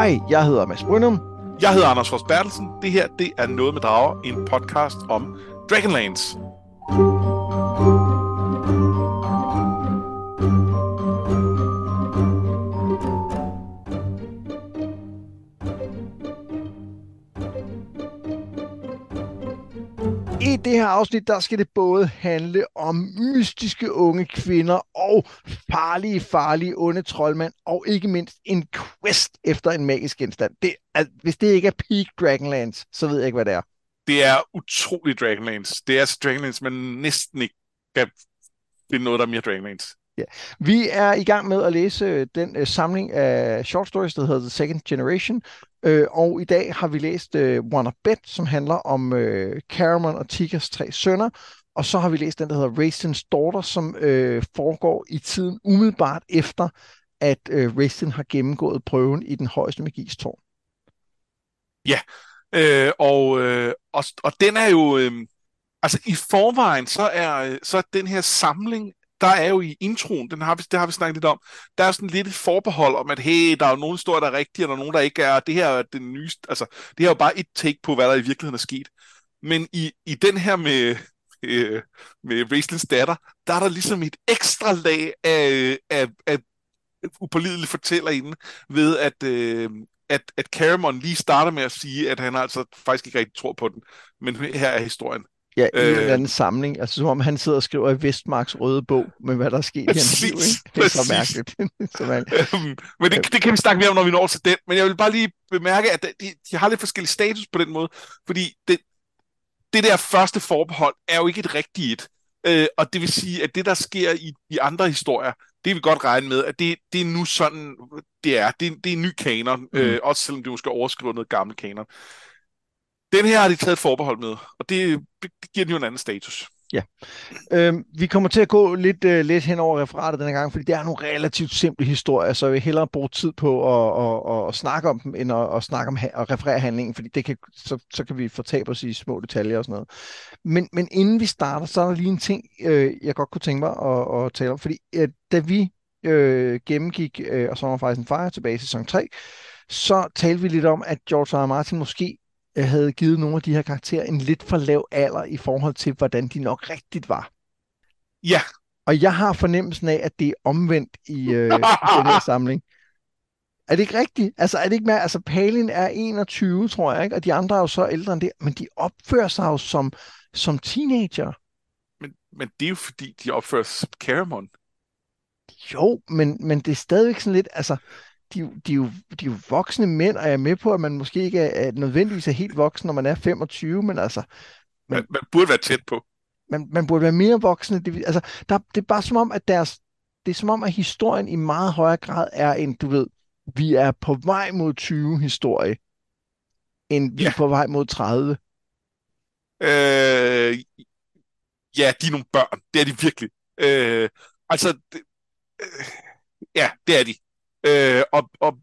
Hej, jeg hedder Mads Brynum. Jeg hedder Anders Fors Bertelsen. Det her, det er Noget med Drager, en podcast om Dragonlance. I det her afsnit, der skal det både handle om mystiske unge kvinder og farlige, farlige onde troldmænd, og ikke mindst en quest efter en magisk genstand. Det altså, hvis det ikke er peak Dragonlance, så ved jeg ikke, hvad det er. Det er utrolig Dragonlance. Det er altså Dragonlance, man næsten ikke kan finde noget, der er mere Dragonlance. Ja. Vi er i gang med at læse øh, den uh, samling af short stories, der hedder The Second Generation, uh, og i dag har vi læst uh, One of Bet, som handler om uh, Caramon og Tikas tre sønner, og så har vi læst den, der hedder Raistin's Daughter, som uh, foregår i tiden umiddelbart efter, at uh, Raistin har gennemgået prøven i den højeste magis tårn. Ja, øh, og, øh, og, og den er jo... Øh, altså i forvejen, så er, så er den her samling der er jo i introen, den har vi, det har vi snakket lidt om, der er sådan lidt et forbehold om, at hey, der er jo nogle historier, der er rigtige, og der er nogen, der ikke er, det her er den nye, altså, det her er jo bare et take på, hvad der i virkeligheden er sket. Men i, i den her med, øh, med Raislins datter, der er der ligesom et ekstra lag af, af, af upålidelig fortæller inden, ved at, øh, at, at Caramon lige starter med at sige, at han altså faktisk ikke rigtig tror på den. Men her er historien. Ja, i øh, en eller anden samling. Altså som om han sidder og skriver i Vestmarks røde bog med, hvad der er sket i hans liv. Ikke? Det er så mærkeligt. så øhm, men det, det kan vi snakke mere om, når vi når til den. Men jeg vil bare lige bemærke, at de, de har lidt forskellige status på den måde. Fordi det, det der første forbehold er jo ikke et rigtigt. Øh, og det vil sige, at det, der sker i de andre historier, det vil vi godt regne med, at det, det er nu sådan, det er. Det, det er en ny kanon, mm. øh, også selvom det måske overskriver noget gammel kanon. Den her har de taget et forbehold med, og det, det giver den jo en anden status. Ja. Øhm, vi kommer til at gå lidt, øh, lidt hen over referatet denne gang, fordi det er nogle relativt simple historier, så jeg vil hellere bruge tid på at, at, at, at snakke om dem, end at, at snakke om at referere handlingen, fordi det kan, så, så kan vi fortabe os i små detaljer og sådan noget. Men, men inden vi starter, så er der lige en ting, øh, jeg godt kunne tænke mig at, at tale om, fordi øh, da vi øh, gennemgik øh, og så var faktisk en fejre tilbage i sæson 3, så talte vi lidt om, at George R. R. Martin måske havde givet nogle af de her karakterer en lidt for lav alder i forhold til, hvordan de nok rigtigt var. Ja. Og jeg har fornemmelsen af, at det er omvendt i, øh, i den her samling. Er det ikke rigtigt? Altså, er det ikke mere? Altså, Palin er 21, tror jeg, ikke? Og de andre er jo så ældre end det. Men de opfører sig jo som, som teenager. Men, men det er jo fordi, de opfører sig som Caramon. Jo, men, men det er stadigvæk sådan lidt, altså, de, de, er jo, de er jo voksne mænd, og jeg er med på, at man måske ikke er, er nødvendigvis er helt voksen, når man er 25, men altså... Man, man, man burde være tæt på. Man, man burde være mere voksne. Det, altså, der, det er bare som om, at deres, det er som om, at historien i meget højere grad er en, du ved, vi er på vej mod 20 historie, end vi ja. er på vej mod 30. Øh, ja, de er nogle børn. Det er de virkelig. Øh, altså, det, øh, ja, det er de. Øh, og, og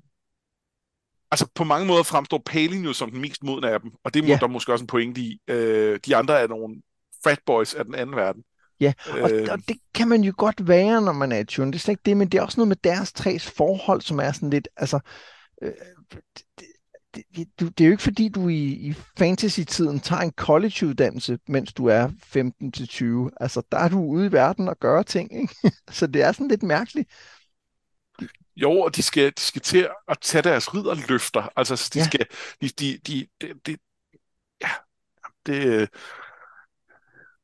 altså på mange måder fremstår Palin jo som den mest modne af dem, og det er ja. der måske også en pointe i. Øh, de andre er nogle frat boys af den anden verden. Ja, og, øh, og det kan man jo godt være, når man er i tune. Det er slet ikke det, men det er også noget med deres tres forhold, som er sådan lidt, altså, øh, det, det, det, det er jo ikke fordi, du i, i fantasy-tiden tager en college-uddannelse, mens du er 15-20. Altså, der er du ude i verden og gøre ting, ikke? Så det er sådan lidt mærkeligt. Jo, og de skal, de skal til at tage deres ridderløfter. Altså, de ja. skal... De, de, de, de, de, ja, det,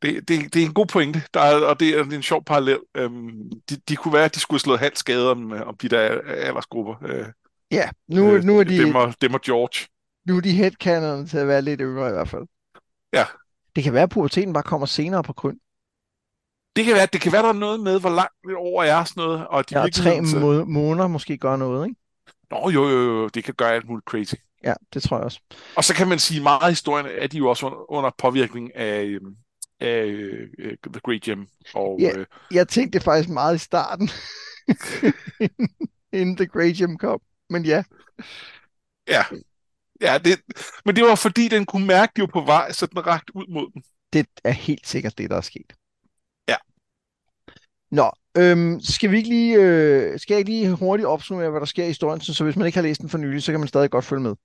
det, det, det er en god pointe, der er, og det er, en sjov parallel. Øhm, de, de kunne være, at de skulle have slået halv skade om, om de der aldersgrupper. Øh, ja, nu, øh, nu er de... Dem og, dem og George. Nu er de headcanerne til at være lidt yngre i hvert fald. Ja. Det kan være, at puberteten bare kommer senere på grund. Det kan være, det kan være, der er noget med, hvor langt det over er sådan noget. Og de ja, tre må- måneder måske gør noget, ikke? Nå, jo, jo, jo, det kan gøre alt muligt crazy. Ja, det tror jeg også. Og så kan man sige, meget af historien er de jo også under, under påvirkning af, øhm, af uh, The Great Gem. Og, ja, uh, jeg tænkte faktisk meget i starten, inden The Great Gem kom. Men ja. Ja, ja det, men det var fordi, den kunne mærke, at de var på vej, så den rakt ud mod dem. Det er helt sikkert det, der er sket. Nå, Øhm, skal vi ikke lige, øh, skal jeg ikke lige hurtigt opsummere, hvad der sker i historien, så hvis man ikke har læst den for nylig, så kan man stadig godt følge med.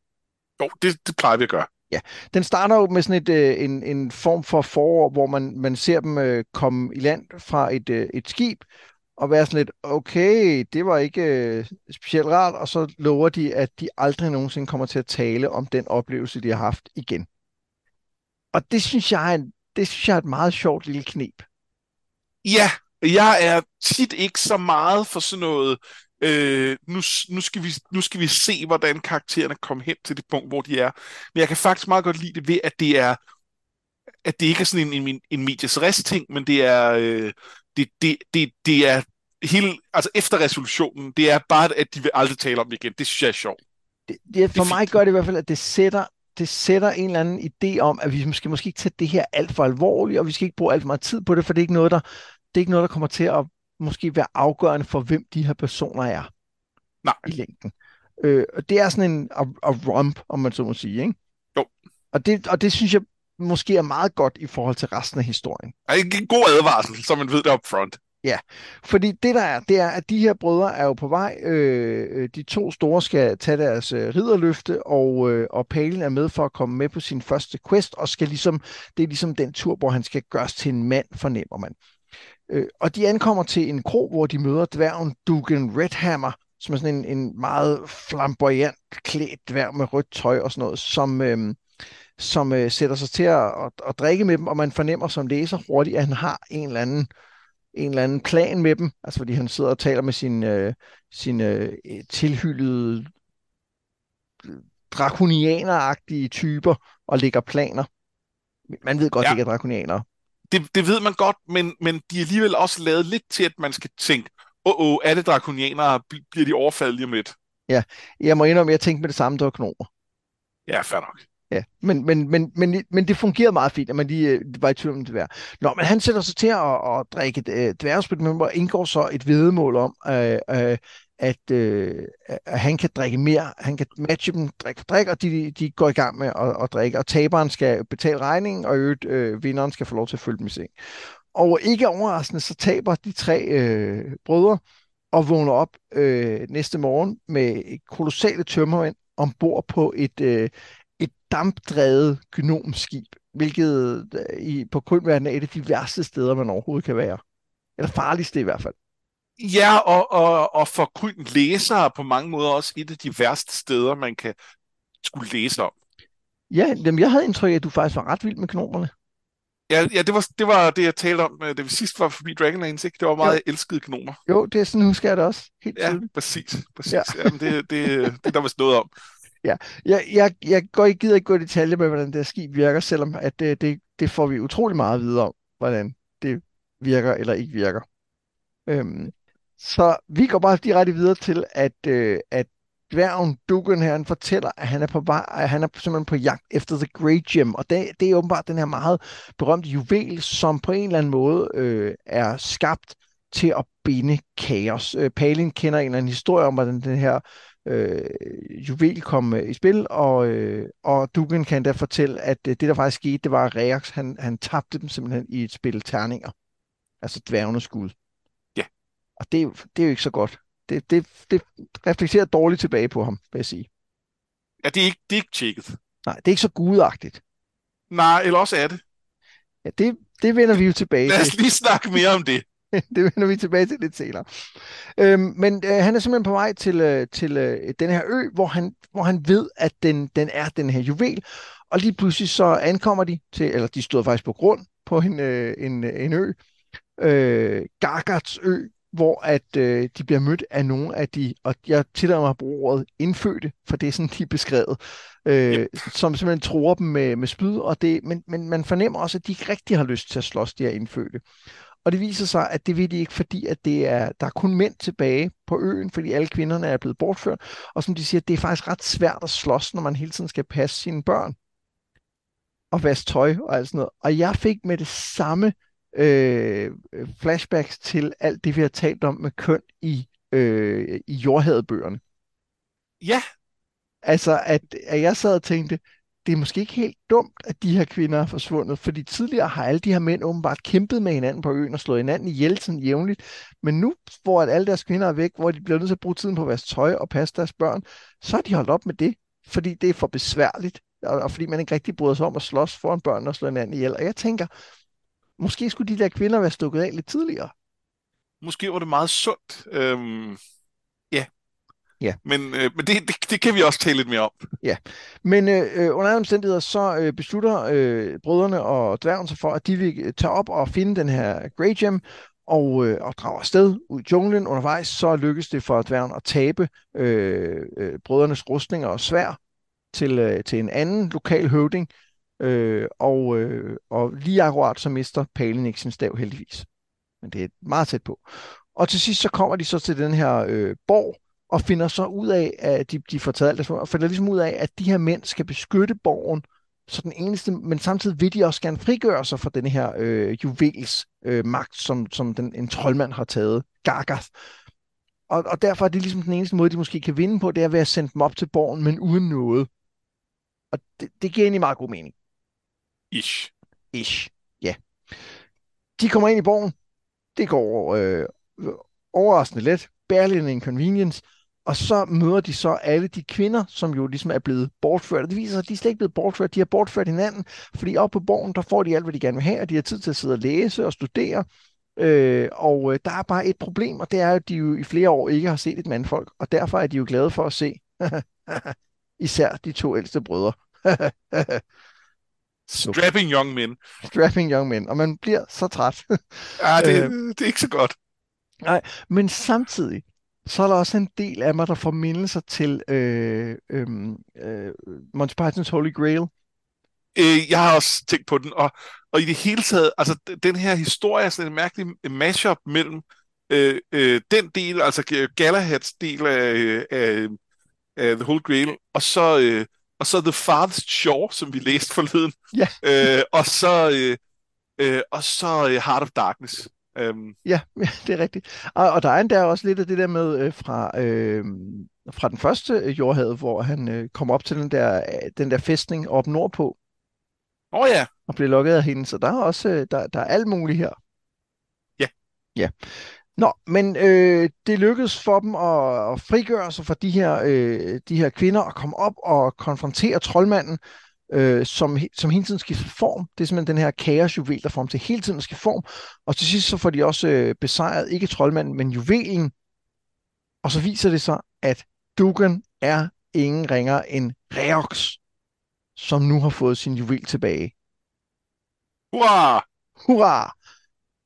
Jo, det, det plejer vi at gøre. Ja, den starter jo med sådan et, øh, en, en form for forår, hvor man, man ser dem øh, komme i land fra et, øh, et skib, og være sådan lidt, okay, det var ikke øh, specielt rart, og så lover de, at de aldrig nogensinde kommer til at tale om den oplevelse, de har haft igen. Og det synes jeg er, en, det synes jeg er et meget sjovt lille knep. Ja, jeg er tit ikke så meget for sådan noget, øh, nu, nu, skal vi, nu skal vi se, hvordan karaktererne kommer hen til det punkt, hvor de er. Men jeg kan faktisk meget godt lide det ved, at det er at det ikke er sådan en, en, en medias rest ting, men det er, øh, det, det, det, det er hele, altså efter resolutionen, det er bare, at de vil aldrig tale om det igen. Det synes jeg er sjovt. Det, det, for det mig gør det i hvert fald, at det sætter, det sætter en eller anden idé om, at vi måske, måske ikke tage det her alt for alvorligt, og vi skal ikke bruge alt for meget tid på det, for det er ikke noget, der, det er ikke noget, der kommer til at måske være afgørende for, hvem de her personer er Nej. i længden. Øh, og det er sådan en a, a romp, om man så må sige, ikke? Jo. Og det, og det synes jeg måske er meget godt i forhold til resten af historien. En god advarsel, så man ved det up front. Ja, fordi det der er, det er, at de her brødre er jo på vej. Øh, de to store skal tage deres øh, ridderløfte, og, øh, og Palen er med for at komme med på sin første quest, og skal ligesom, det er ligesom den tur, hvor han skal gøres til en mand, fornemmer man. Øh, og de ankommer til en krog, hvor de møder dværgen Dugan Redhammer, som er sådan en, en meget flamboyant klædt dværg med rødt tøj og sådan noget, som, øh, som øh, sætter sig til at, at, at drikke med dem, og man fornemmer som læser hurtigt, at han har en eller anden en eller anden plan med dem, altså fordi han sidder og taler med sin, øh, sin øh, tilhyldede drakonianeragtige typer og lægger planer. Man ved godt, ja. det ikke er drakonianere. Det, det ved man godt, men, men de er alligevel også lavet lidt til, at man skal tænke, åh, oh, oh, er det drakonianere, bliver de overfaldet lige om lidt? Ja, jeg må indrømme, at jeg tænkte med det samme, det var. Ja, fair nok. Ja, men, men, men, men, men det fungerede meget fint, at man lige øh, var i tvivl om det var. Nå, men han sætter sig til at, at drikke et øh, dværgspil, men indgår så et vedmål om, øh, øh, at, øh, at han kan drikke mere. Han kan matche dem drik for drik, og de, de går i gang med at, at drikke. Og taberen skal betale regningen, og øvrigt øh, vinderen skal få lov til at følge dem i seng. Og ikke overraskende, så taber de tre øh, brødre og vågner op øh, næste morgen med kolossale tømmermænd ombord på et, øh, et dampdrevet gnomskib, hvilket øh, i, på krybverden er et af de værste steder, man overhovedet kan være. Eller farligste i hvert fald. Ja, og, og, og for grøn læsere på mange måder også et af de værste steder, man kan skulle læse om. Ja, jamen, jeg havde indtryk af, at du faktisk var ret vild med knopperne. Ja, ja det, var, det var det, jeg talte om, øh, da vi sidst var forbi Dragonlance, ikke? Det var meget jo. elskede gnomer. Jo, det er sådan, husker jeg det også. Helt ja, tydeligt. præcis. præcis. Ja. Jamen, det, det, det, der var noget om. Ja, jeg, jeg, jeg går ikke, gider ikke gå i detaljer med, hvordan det her skib virker, selvom at det, det, det får vi utrolig meget videre om, hvordan det virker eller ikke virker. Øhm, så vi går bare direkte videre til, at, øh, at dværgen Dugan her, han fortæller, at han er på vej, at han er simpelthen på jagt efter The Great Gem, og det, det er åbenbart den her meget berømte juvel, som på en eller anden måde øh, er skabt til at binde kaos. Øh, Palin kender en eller anden historie om, hvordan den her øh, juvel kom øh, i spil, og, øh, og Dugan kan da fortælle, at øh, det, der faktisk skete, det var, at Reax, han, han tabte dem simpelthen i et spil terninger. Altså dværgenes skud. Og det, er det er jo ikke så godt. Det, det, det reflekterer dårligt tilbage på ham, vil jeg sige. Ja, det er ikke, det er ikke tjekket. Nej, det er ikke så gudagtigt. Nej, eller også er det. Ja, det, det vender vi jo tilbage til. Lad os lige snakke mere om det. det vender vi tilbage til lidt senere. Øhm, men øh, han er simpelthen på vej til, øh, til øh, den her ø, hvor han, hvor han ved, at den, den er den her juvel. Og lige pludselig så ankommer de til, eller de stod faktisk på grund på en, øh, en, en ø, øh, Gargats ø, hvor at øh, de bliver mødt af nogle af de, og jeg tillader mig at bruge ordet indfødte, for det er sådan, de er beskrevet, øh, yep. som simpelthen tror dem med, med spyd, og det, men, men man fornemmer også, at de ikke rigtig har lyst til at slås, de her indfødte. Og det viser sig, at det vil de ikke, fordi at det er, der er kun mænd tilbage på øen, fordi alle kvinderne er blevet bortført. Og som de siger, det er faktisk ret svært at slås, når man hele tiden skal passe sine børn og vaske tøj og alt sådan noget. Og jeg fik med det samme øh, flashbacks til alt det, vi har talt om med køn i, øh, i jordhadebøgerne. Ja. Altså, at, at jeg sad og tænkte, det er måske ikke helt dumt, at de her kvinder er forsvundet, fordi tidligere har alle de her mænd åbenbart kæmpet med hinanden på øen og slået hinanden ihjel sådan jævnligt. Men nu, hvor at alle deres kvinder er væk, hvor de bliver nødt til at bruge tiden på at vaske tøj og passe deres børn, så har de holdt op med det, fordi det er for besværligt, og, og fordi man ikke rigtig bryder sig om at slås foran børn og slå hinanden ihjel. Og jeg tænker, måske skulle de der kvinder være stukket af lidt tidligere. Måske var det meget sundt. Øhm, ja. Ja. Men, øh, men det, det, det kan vi også tale lidt mere om. Ja, men øh, øh, under alle omstændigheder, så øh, beslutter øh, brødrene og dværgen sig for, at de vil tage op og finde den her Grey Gem, og, øh, og drager afsted ud i junglen. Undervejs så lykkes det for dværgen at tabe øh, øh, brødrenes rustninger og svær til, øh, til en anden lokal høvding, øh, og, øh, og lige akkurat så mister Palin ikke sin stav heldigvis. Men det er meget tæt på. Og til sidst så kommer de så til den her øh, borg, og finder så ud af, at de, de får taget alt det, og finder ligesom ud af, at de her mænd skal beskytte borgen, så den eneste, men samtidig vil de også gerne frigøre sig fra den her øh, juvels øh, magt, som, som den, en troldmand har taget, Gargath. Og, og derfor er det ligesom den eneste måde, de måske kan vinde på, det er ved at sende dem op til borgen, men uden noget. Og det, det giver egentlig meget god mening. Ish. Ish, ja. De kommer ind i borgen. Det går øh, overraskende let. Barely en inconvenience. Og så møder de så alle de kvinder, som jo ligesom er blevet bortført. Det viser sig, at de er slet ikke blevet bortført. De har bortført hinanden, fordi op på borgen, der får de alt, hvad de gerne vil have, og de har tid til at sidde og læse og studere. Øh, og øh, der er bare et problem, og det er, at de jo i flere år ikke har set et mandfolk, og derfor er de jo glade for at se især de to ældste brødre. Strapping young men. Strapping young men, og man bliver så træt. ja, det, øh, det er ikke så godt. Nej, men samtidig, så er der også en del af mig, der får mindelser til øh, øh, øh, Monty Python's Holy Grail. Øh, jeg har også tænkt på den, og, og i det hele taget, altså den her historie er sådan en mærkelig mashup mellem øh, øh, den del, altså Galahads del af, af, af The Holy Grail, og så, øh, og så The Farthest Shore, som vi læste forleden, ja. øh, og så, øh, øh, og så øh, Heart of Darkness. Um... Ja, ja, det er rigtigt. Og, og der er endda også lidt af det der med øh, fra, øh, fra den første jordhavet, hvor han øh, kommer op til den der, den der fæstning op nordpå. Åh oh, ja. Og bliver lukket af hende, så der er også øh, der, der er alt muligt her. Ja. Ja. Nå, men øh, det lykkedes for dem at, at frigøre sig fra de her, øh, de her kvinder og komme op og konfrontere troldmanden, øh, som, som hele tiden skifter form. Det er simpelthen den her kaosjuvel, der får dem til hele tiden at skifte form. Og til sidst så får de også øh, besejret, ikke troldmanden, men juvelen. Og så viser det sig, at Dugan er ingen ringer end Reox, som nu har fået sin juvel tilbage. Hurra! Hurra!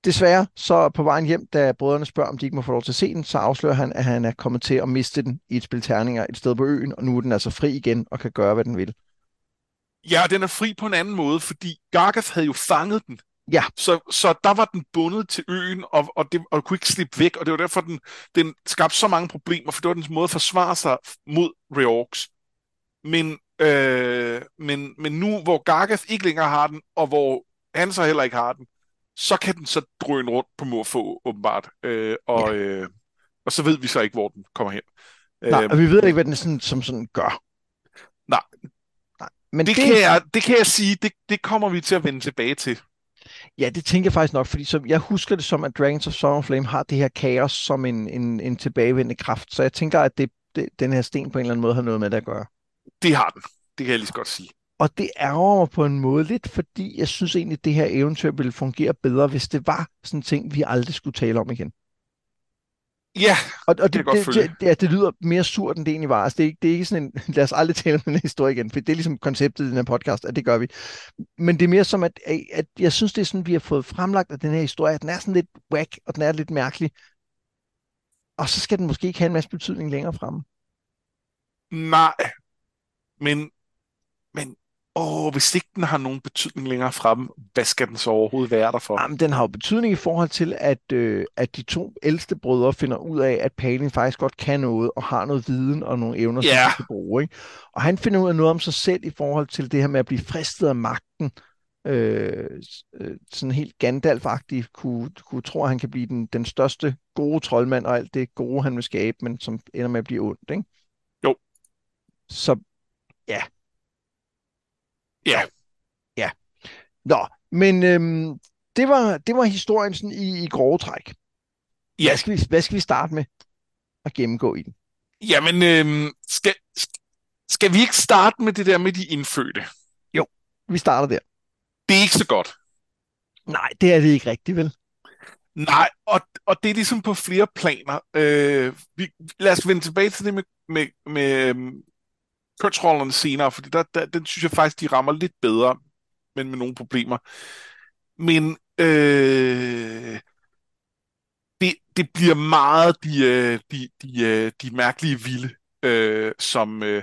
Desværre, så på vejen hjem, da brødrene spørger, om de ikke må få lov til at se den, så afslører han, at han er kommet til at miste den i et spil terninger et sted på øen, og nu er den altså fri igen og kan gøre, hvad den vil. Ja, den er fri på en anden måde, fordi Gargath havde jo fanget den. Ja. Så, så der var den bundet til øen, og, og, det, og kunne ikke slippe væk, og det var derfor, den, den skabte så mange problemer, for det var dens måde at forsvare sig mod Reorks. Men, øh, men, men nu, hvor Gargath ikke længere har den, og hvor han så heller ikke har den, så kan den så drøne rundt på Morfo, åbenbart. Øh, og, ja. øh, og så ved vi så ikke, hvor den kommer hen. Nej, og vi ved ikke, hvad den sådan, som sådan gør. Nej, men det, det, kan jeg, det kan jeg sige, det, det kommer vi til at vende tilbage til. Ja, det tænker jeg faktisk nok, fordi som, jeg husker det som, at Dragons of Summer Flame har det her kaos som en, en, en tilbagevendende kraft, så jeg tænker, at det, det, den her sten på en eller anden måde har noget med det at gøre. Det har den, det kan jeg lige så godt sige. Og det ærger mig på en måde lidt, fordi jeg synes egentlig, at det her eventyr ville fungere bedre, hvis det var sådan en ting, vi aldrig skulle tale om igen. Ja, og, og det, det, det, det, det lyder mere surt, end det egentlig var. Altså, det, er, det er ikke sådan en, lad os aldrig tale om den historie igen, for det er ligesom konceptet i den her podcast, at det gør vi. Men det er mere som, at, at jeg synes, det er sådan, vi har fået fremlagt, at den her historie, at den er sådan lidt whack, og den er lidt mærkelig. Og så skal den måske ikke have en masse betydning længere fremme. Nej, men, men åh, hvis ikke den har nogen betydning længere frem, hvad skal den så overhovedet være der for? Jamen, den har jo betydning i forhold til, at, øh, at de to ældste brødre finder ud af, at Palin faktisk godt kan noget, og har noget viden og nogle evner, yeah. som de kan bruge. Ikke? Og han finder ud af noget om sig selv i forhold til det her med at blive fristet af magten. Øh, øh sådan helt gandalf kunne, kunne tro, at han kan blive den, den største gode troldmand, og alt det gode, han vil skabe, men som ender med at blive ondt. Ikke? Jo. Så ja, Ja. Ja. Nå, men øhm, det, var, det var historien sådan i, i grove træk. Ja. Hvad, skal vi, hvad skal vi starte med at gennemgå i den? Jamen, øhm, skal, skal vi ikke starte med det der med de indfødte? Vi starter der. Det er ikke så godt. Nej, det er det ikke rigtigt, vel? Nej, og, og det er ligesom på flere planer. Øh, vi, lad os vende tilbage til det med, med, med øhm, kønsrollerne senere, fordi der, der, den synes jeg faktisk, de rammer lidt bedre, men med nogle problemer. Men øh, det, det bliver meget de, øh, de, de, øh, de mærkelige vilde, øh, som, øh,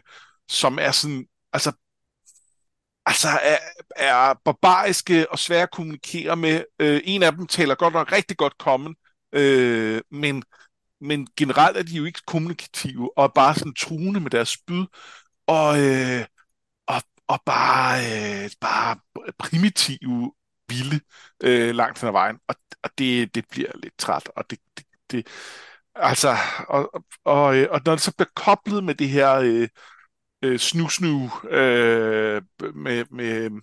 som er sådan, altså altså er, er barbariske og svære at kommunikere med. Øh, en af dem taler godt nok rigtig godt kommen, øh, men, men generelt er de jo ikke kommunikative og er bare sådan truende med deres spyd og, øh, og, og bare, øh, bare primitive vilde øh, langt hen ad vejen. Og, og det, det bliver lidt træt, og det, det, det altså, og, og, og, og når det så bliver koblet med det her øh, øh, snu-snu øh, med, med,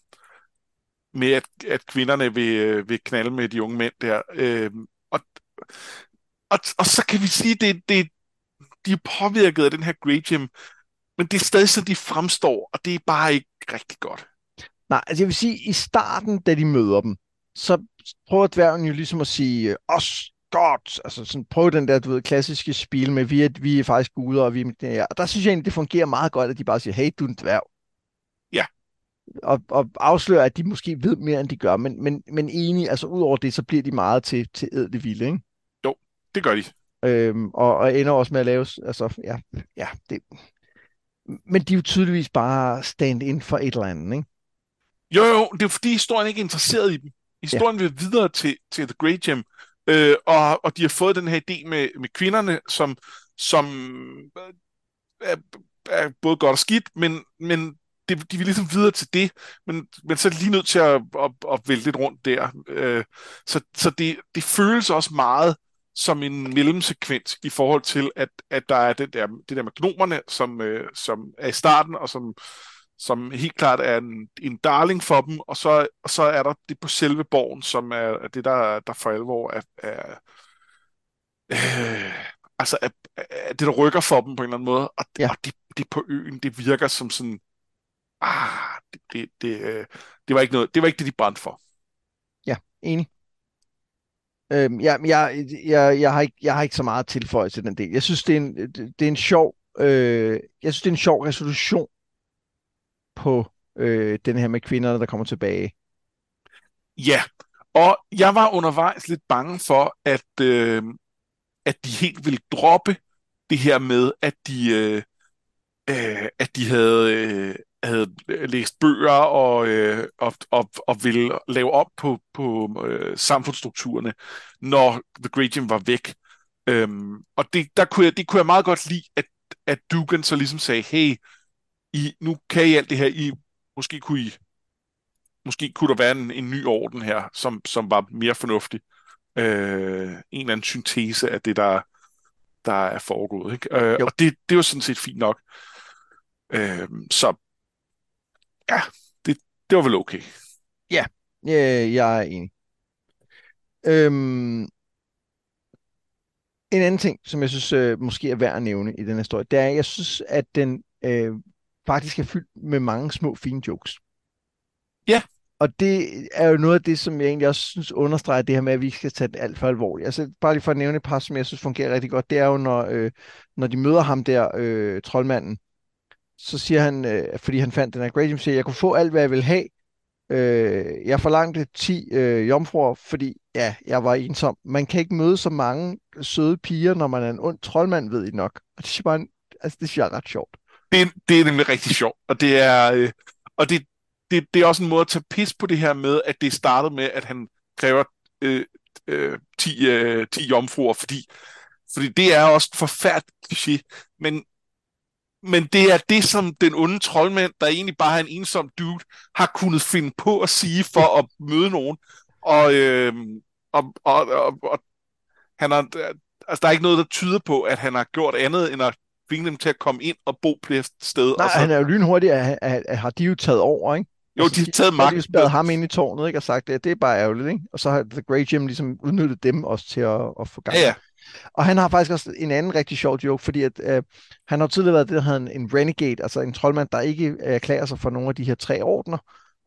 med at, at kvinderne vil, øh, vil knalde med de unge mænd der. Øh, og, og, og så kan vi sige, at det, det, de er påvirket af den her Gradium, men det er stadig sådan, de fremstår, og det er bare ikke rigtig godt. Nej, altså jeg vil sige, i starten, da de møder dem, så prøver dværgen jo ligesom at sige, os, godt, altså sådan prøv den der, du ved, klassiske spil med, vi er, vi er faktisk guder, og vi er det her. Og der synes jeg egentlig, det fungerer meget godt, at de bare siger, hey, du er en dværg. Ja. Og, og afslører, at de måske ved mere, end de gør, men, men, men egentlig, altså ud over det, så bliver de meget til, til ædle vilde, ikke? Jo, det gør de. Øhm, og, og ender også med at lave, altså, ja, ja, det... Men de er jo tydeligvis bare stand in for et eller andet, ikke? Jo, jo, det er fordi historien ikke er interesseret i dem. Historien ja. vil videre til, til The Great Gem, Øh, og, og de har fået den her idé med, med kvinderne, som, som er, er både godt og skidt, men, men det, de vil ligesom videre til det, men, men så er de lige nødt til at, at, at vælge lidt rundt der. Øh, så så det, det føles også meget som en mellemsekvens i forhold til, at, at der er det der, det der med gnomerne, som, øh, som er i starten, og som, som helt klart er en, en darling for dem, og så, og så er der det på selve borgen, som er det, der, der for alvor er, er øh, altså er, er det, der rykker for dem på en eller anden måde, og, ja. og det, det på øen, det virker som sådan, ah, det, det, det, øh, det var ikke noget, det var ikke det, de brændte for. Ja, enig. Øhm, ja, jeg, jeg, jeg, har ikke, jeg har ikke så meget tilføjet til den del. Jeg synes, det er en, det er en sjov, øh, jeg synes, det er en sjov resolution på øh, den her med kvinderne, der kommer tilbage. Ja, og jeg var undervejs lidt bange for, at, øh, at de helt ville droppe det her med, at de, øh, øh, at de havde, øh, havde læst bøger og, øh, og, og, og ville lave op på, på øh, samfundsstrukturerne, når The Great Gym var væk. Øhm, og det, der kunne jeg, det kunne jeg meget godt lide, at, at Dugan så ligesom sagde, hey, i, nu kan I alt det her, I, måske kunne I, måske kunne der være en, en ny orden her, som, som var mere fornuftig. Øh, en eller anden syntese af det, der, der er foregået. Ikke? Øh, og det, det var sådan set fint nok. Øh, så ja, det, det var vel okay. Ja, ja jeg er enig. Øhm, en anden ting, som jeg synes øh, måske er værd at nævne i den her historie, det er, at jeg synes, at den øh, faktisk er fyldt med mange små fine jokes. Ja. Og det er jo noget af det, som jeg egentlig også synes understreger det her med, at vi skal tage det alt for alvorligt. Altså bare lige for at nævne et par, som jeg synes fungerer rigtig godt, det er jo, når, øh, når de møder ham der, øh, troldmanden, så siger han, øh, fordi han fandt den her Gradium, siger, jeg kunne få alt, hvad jeg ville have. Øh, jeg forlangte 10 øh, jomfruer, fordi ja, jeg var ensom. Man kan ikke møde så mange søde piger, når man er en ond troldmand, ved I nok. Og det er bare, altså, det synes jeg er ret sjovt det, det er nemlig rigtig sjovt, og det er, øh, og det, det, det er også en måde at tage pis på det her med, at det startede med, at han kræver øh, øh, 10, øh, 10 jomfruer, fordi, fordi det er også forfærdeligt kliché, men, men det er det, som den onde troldmand, der egentlig bare er en ensom dude, har kunnet finde på at sige for at møde nogen. Og, øh, og, og, og, og han har, altså, der er ikke noget, der tyder på, at han har gjort andet end at tvinge dem til at komme ind og bo på det sted. Nej, og så... han er jo lynhurtig, at, at, at, har de jo taget over, ikke? Jo, Altså, de har taget har de magten. spadet ham ind i tårnet, ikke? Og sagt, at det er bare ærgerligt, ikke? Og så har The Grey Gym ligesom udnyttet dem også til at, at få gang. Ja, ja. Og han har faktisk også en anden rigtig sjov joke, fordi at, øh, han har tidligere været det, der hedder en, en renegade, altså en troldmand, der ikke erklærer sig for nogle af de her tre ordner.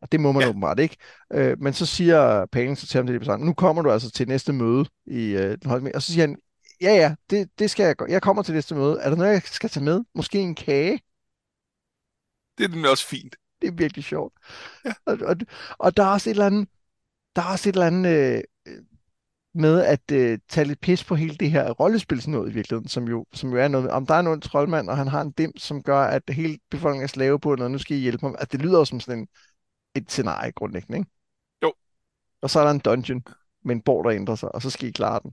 Og det må man ja. Åbenbart ikke. Øh, men så siger så til ham, det er nu kommer du altså til næste møde i øh, den højde Og så siger han, ja ja, det, det skal jeg gøre. Jeg kommer til næste møde. Er der noget, jeg skal tage med? Måske en kage? Det er den også fint. Det er virkelig sjovt. Ja. Og, og, og der er også et eller andet, der er også et eller andet øh, med at øh, tage lidt pis på hele det her rollespilsnået i virkeligheden, som jo, som jo er noget, om der er en troldmand, og han har en dim, som gør, at hele befolkningen er slave på noget, nu skal I hjælpe ham. Altså, det lyder jo som sådan en, et scenarie grundlæggende, ikke? Jo. Og så er der en dungeon med en borg, der ændrer sig, og så skal I klare den.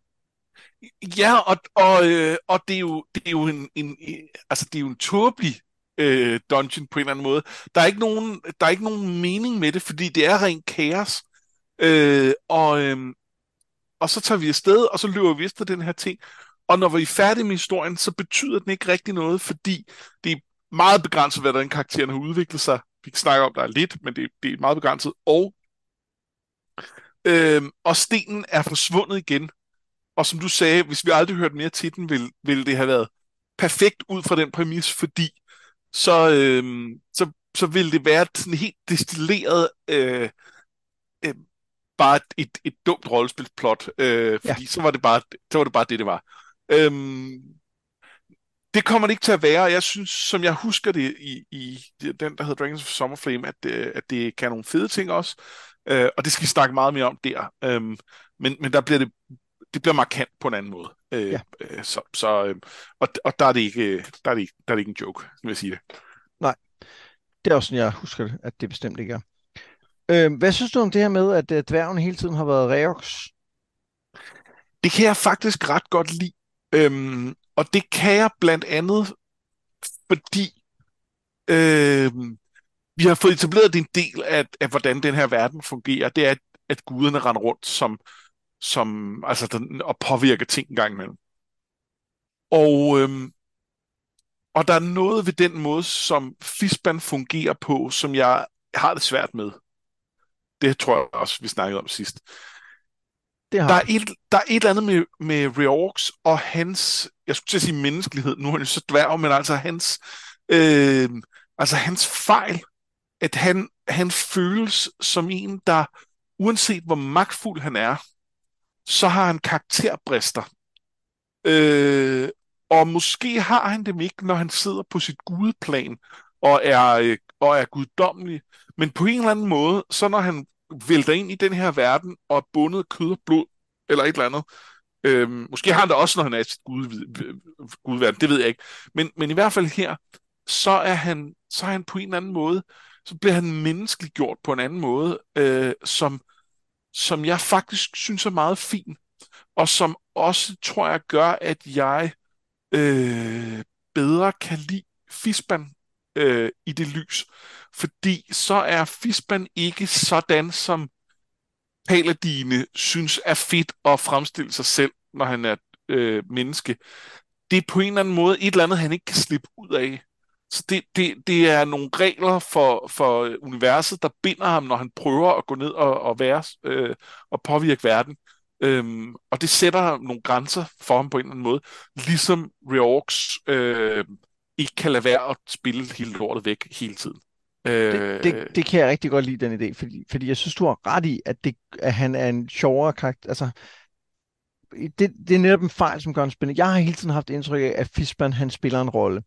Ja, og, og, øh, og det er jo, det er jo en, en, altså det er jo en tåbelig øh, dungeon på en eller anden måde. Der er ikke nogen, der er ikke nogen mening med det, fordi det er rent kaos. Øh, og, øh, og så tager vi afsted, og så løber vi efter den her ting. Og når vi er færdige med historien, så betyder den ikke rigtig noget, fordi det er meget begrænset, hvad der den karakteren har udviklet sig. Vi kan snakke om, der er lidt, men det, det er meget begrænset. Og, øh, og stenen er forsvundet igen. Og som du sagde, hvis vi aldrig hørte mere til den, ville, ville det have været perfekt ud fra den præmis, fordi så, øh, så, så ville det være sådan helt destilleret øh, øh, bare et, et, dumt rollespilsplot, øh, fordi ja. så, var det bare, så var det bare det, det var. Øhm, det kommer det ikke til at være, og jeg synes, som jeg husker det i, i den, der hedder Dragons of Summerflame, at, øh, at det kan nogle fede ting også, øh, og det skal vi snakke meget mere om der. Øhm, men, men der bliver det, det bliver markant på en anden måde. Øh, Ja. øh, så, så, øh, og, og der er det ikke, der er det ikke, der er det ikke en joke, vil jeg sige det. Det er også sådan, jeg husker det, at det bestemt ikke er. Øh, hvad synes du om det her med, at øh, dværgen hele tiden har været Reox? Det kan jeg faktisk ret godt lide. Øhm, og det kan jeg blandt andet, fordi øhm, vi har fået etableret en del af, af, hvordan den her verden fungerer. Det er, at, at guderne render rundt som, som altså den, og påvirker ting en gang imellem. Og, øhm, og der er noget ved den måde, som Fisban fungerer på, som jeg har det svært med. Det tror jeg også, vi snakkede om sidst. Det har Der er, et, der er et eller andet med, med Reorx og hans, jeg skulle til at sige menneskelighed, nu er han jo så dværg, men altså hans, øh, altså hans fejl, at han, han føles som en, der uanset hvor magtfuld han er, så har han karakterbrister. Øh, og måske har han dem ikke, når han sidder på sit gudeplan og er, øh, og er guddommelig. Men på en eller anden måde, så når han vælter ind i den her verden og er bundet kød og blod, eller et eller andet, øhm, måske har han det også, når han er i sit gud, gudverden, det ved jeg ikke. Men, men i hvert fald her, så er han, så er han på en eller anden måde, så bliver han menneskeliggjort på en anden måde, øh, som, som jeg faktisk synes er meget fin, og som også, tror jeg, gør, at jeg øh, bedre kan lide Fisban øh, i det lys. Fordi så er Fisban ikke sådan, som Paladine synes er fedt at fremstille sig selv, når han er øh, menneske. Det er på en eller anden måde et eller andet, han ikke kan slippe ud af. Så det, det, det er nogle regler for, for universet, der binder ham, når han prøver at gå ned og, og være øh, og påvirke verden. Øhm, og det sætter nogle grænser for ham på en eller anden måde. Ligesom Reorks øh, ikke kan lade være at spille hele lortet væk hele tiden. Det, det, det kan jeg rigtig godt lide, den idé, fordi, fordi jeg synes, du har ret i, at, det, at han er en sjovere karakter. Altså, det, det er netop en fejl, som gør ham spændende. Jeg har hele tiden haft indtryk af, at Fisban, han spiller en rolle,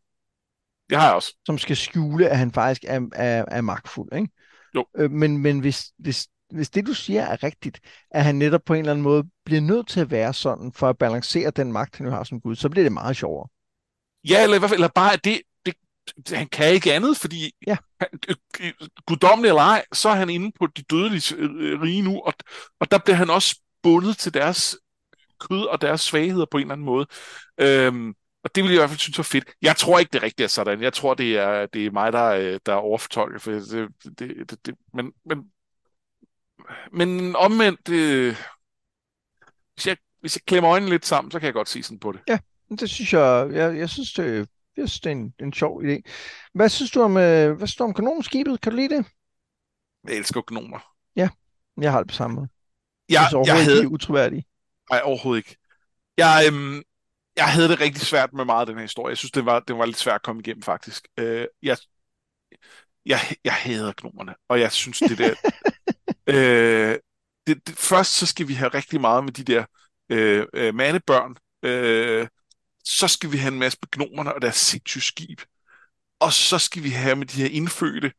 Det har jeg også. som skal skjule, at han faktisk er, er, er magtfuld. Ikke? Jo. Øh, men men hvis, hvis, hvis det, du siger, er rigtigt, at han netop på en eller anden måde bliver nødt til at være sådan, for at balancere den magt, han nu har som Gud, så bliver det meget sjovere. Ja, eller i hvert fald eller bare, at det, det, han kan ikke andet, fordi Ja. han, øh, øh, guddommelig eller ej, så er han inde på de dødelige øh, rige nu, og, og der bliver han også bundet til deres kød og deres svagheder på en eller anden måde. Øhm, og det vil jeg i hvert fald synes var fedt. Jeg tror ikke, det rigtigt er sådan. Jeg tror, det er, det er mig, der, der er overfortolker. For det, det, det, det, men, men, men omvendt, øh, hvis, jeg, hvis jeg klemmer øjnene lidt sammen, så kan jeg godt se sådan på det. Men Det synes jeg, jeg, jeg synes, det, jeg synes, det er en, en sjov idé. Hvad synes du om, øh, hvad synes du om kanonskibet? Kan du lide det? Jeg elsker gnomer. Ja, jeg har det på samme måde. Jeg Jeg, synes jeg overhovedet ikke, havde... de er utroværdige. Nej, overhovedet ikke. Jeg, øhm, jeg havde det rigtig svært med meget af den her historie. Jeg synes, det var, det var lidt svært at komme igennem, faktisk. Øh, jeg, jeg, jeg hader gnomerne, og jeg synes, det der... øh, det, det, først så skal vi have rigtig meget med de der øh, øh, mandebørn. Øh, så skal vi have en masse med gnomerne og deres sindssyge skib. Og så skal vi have med de her indfødte.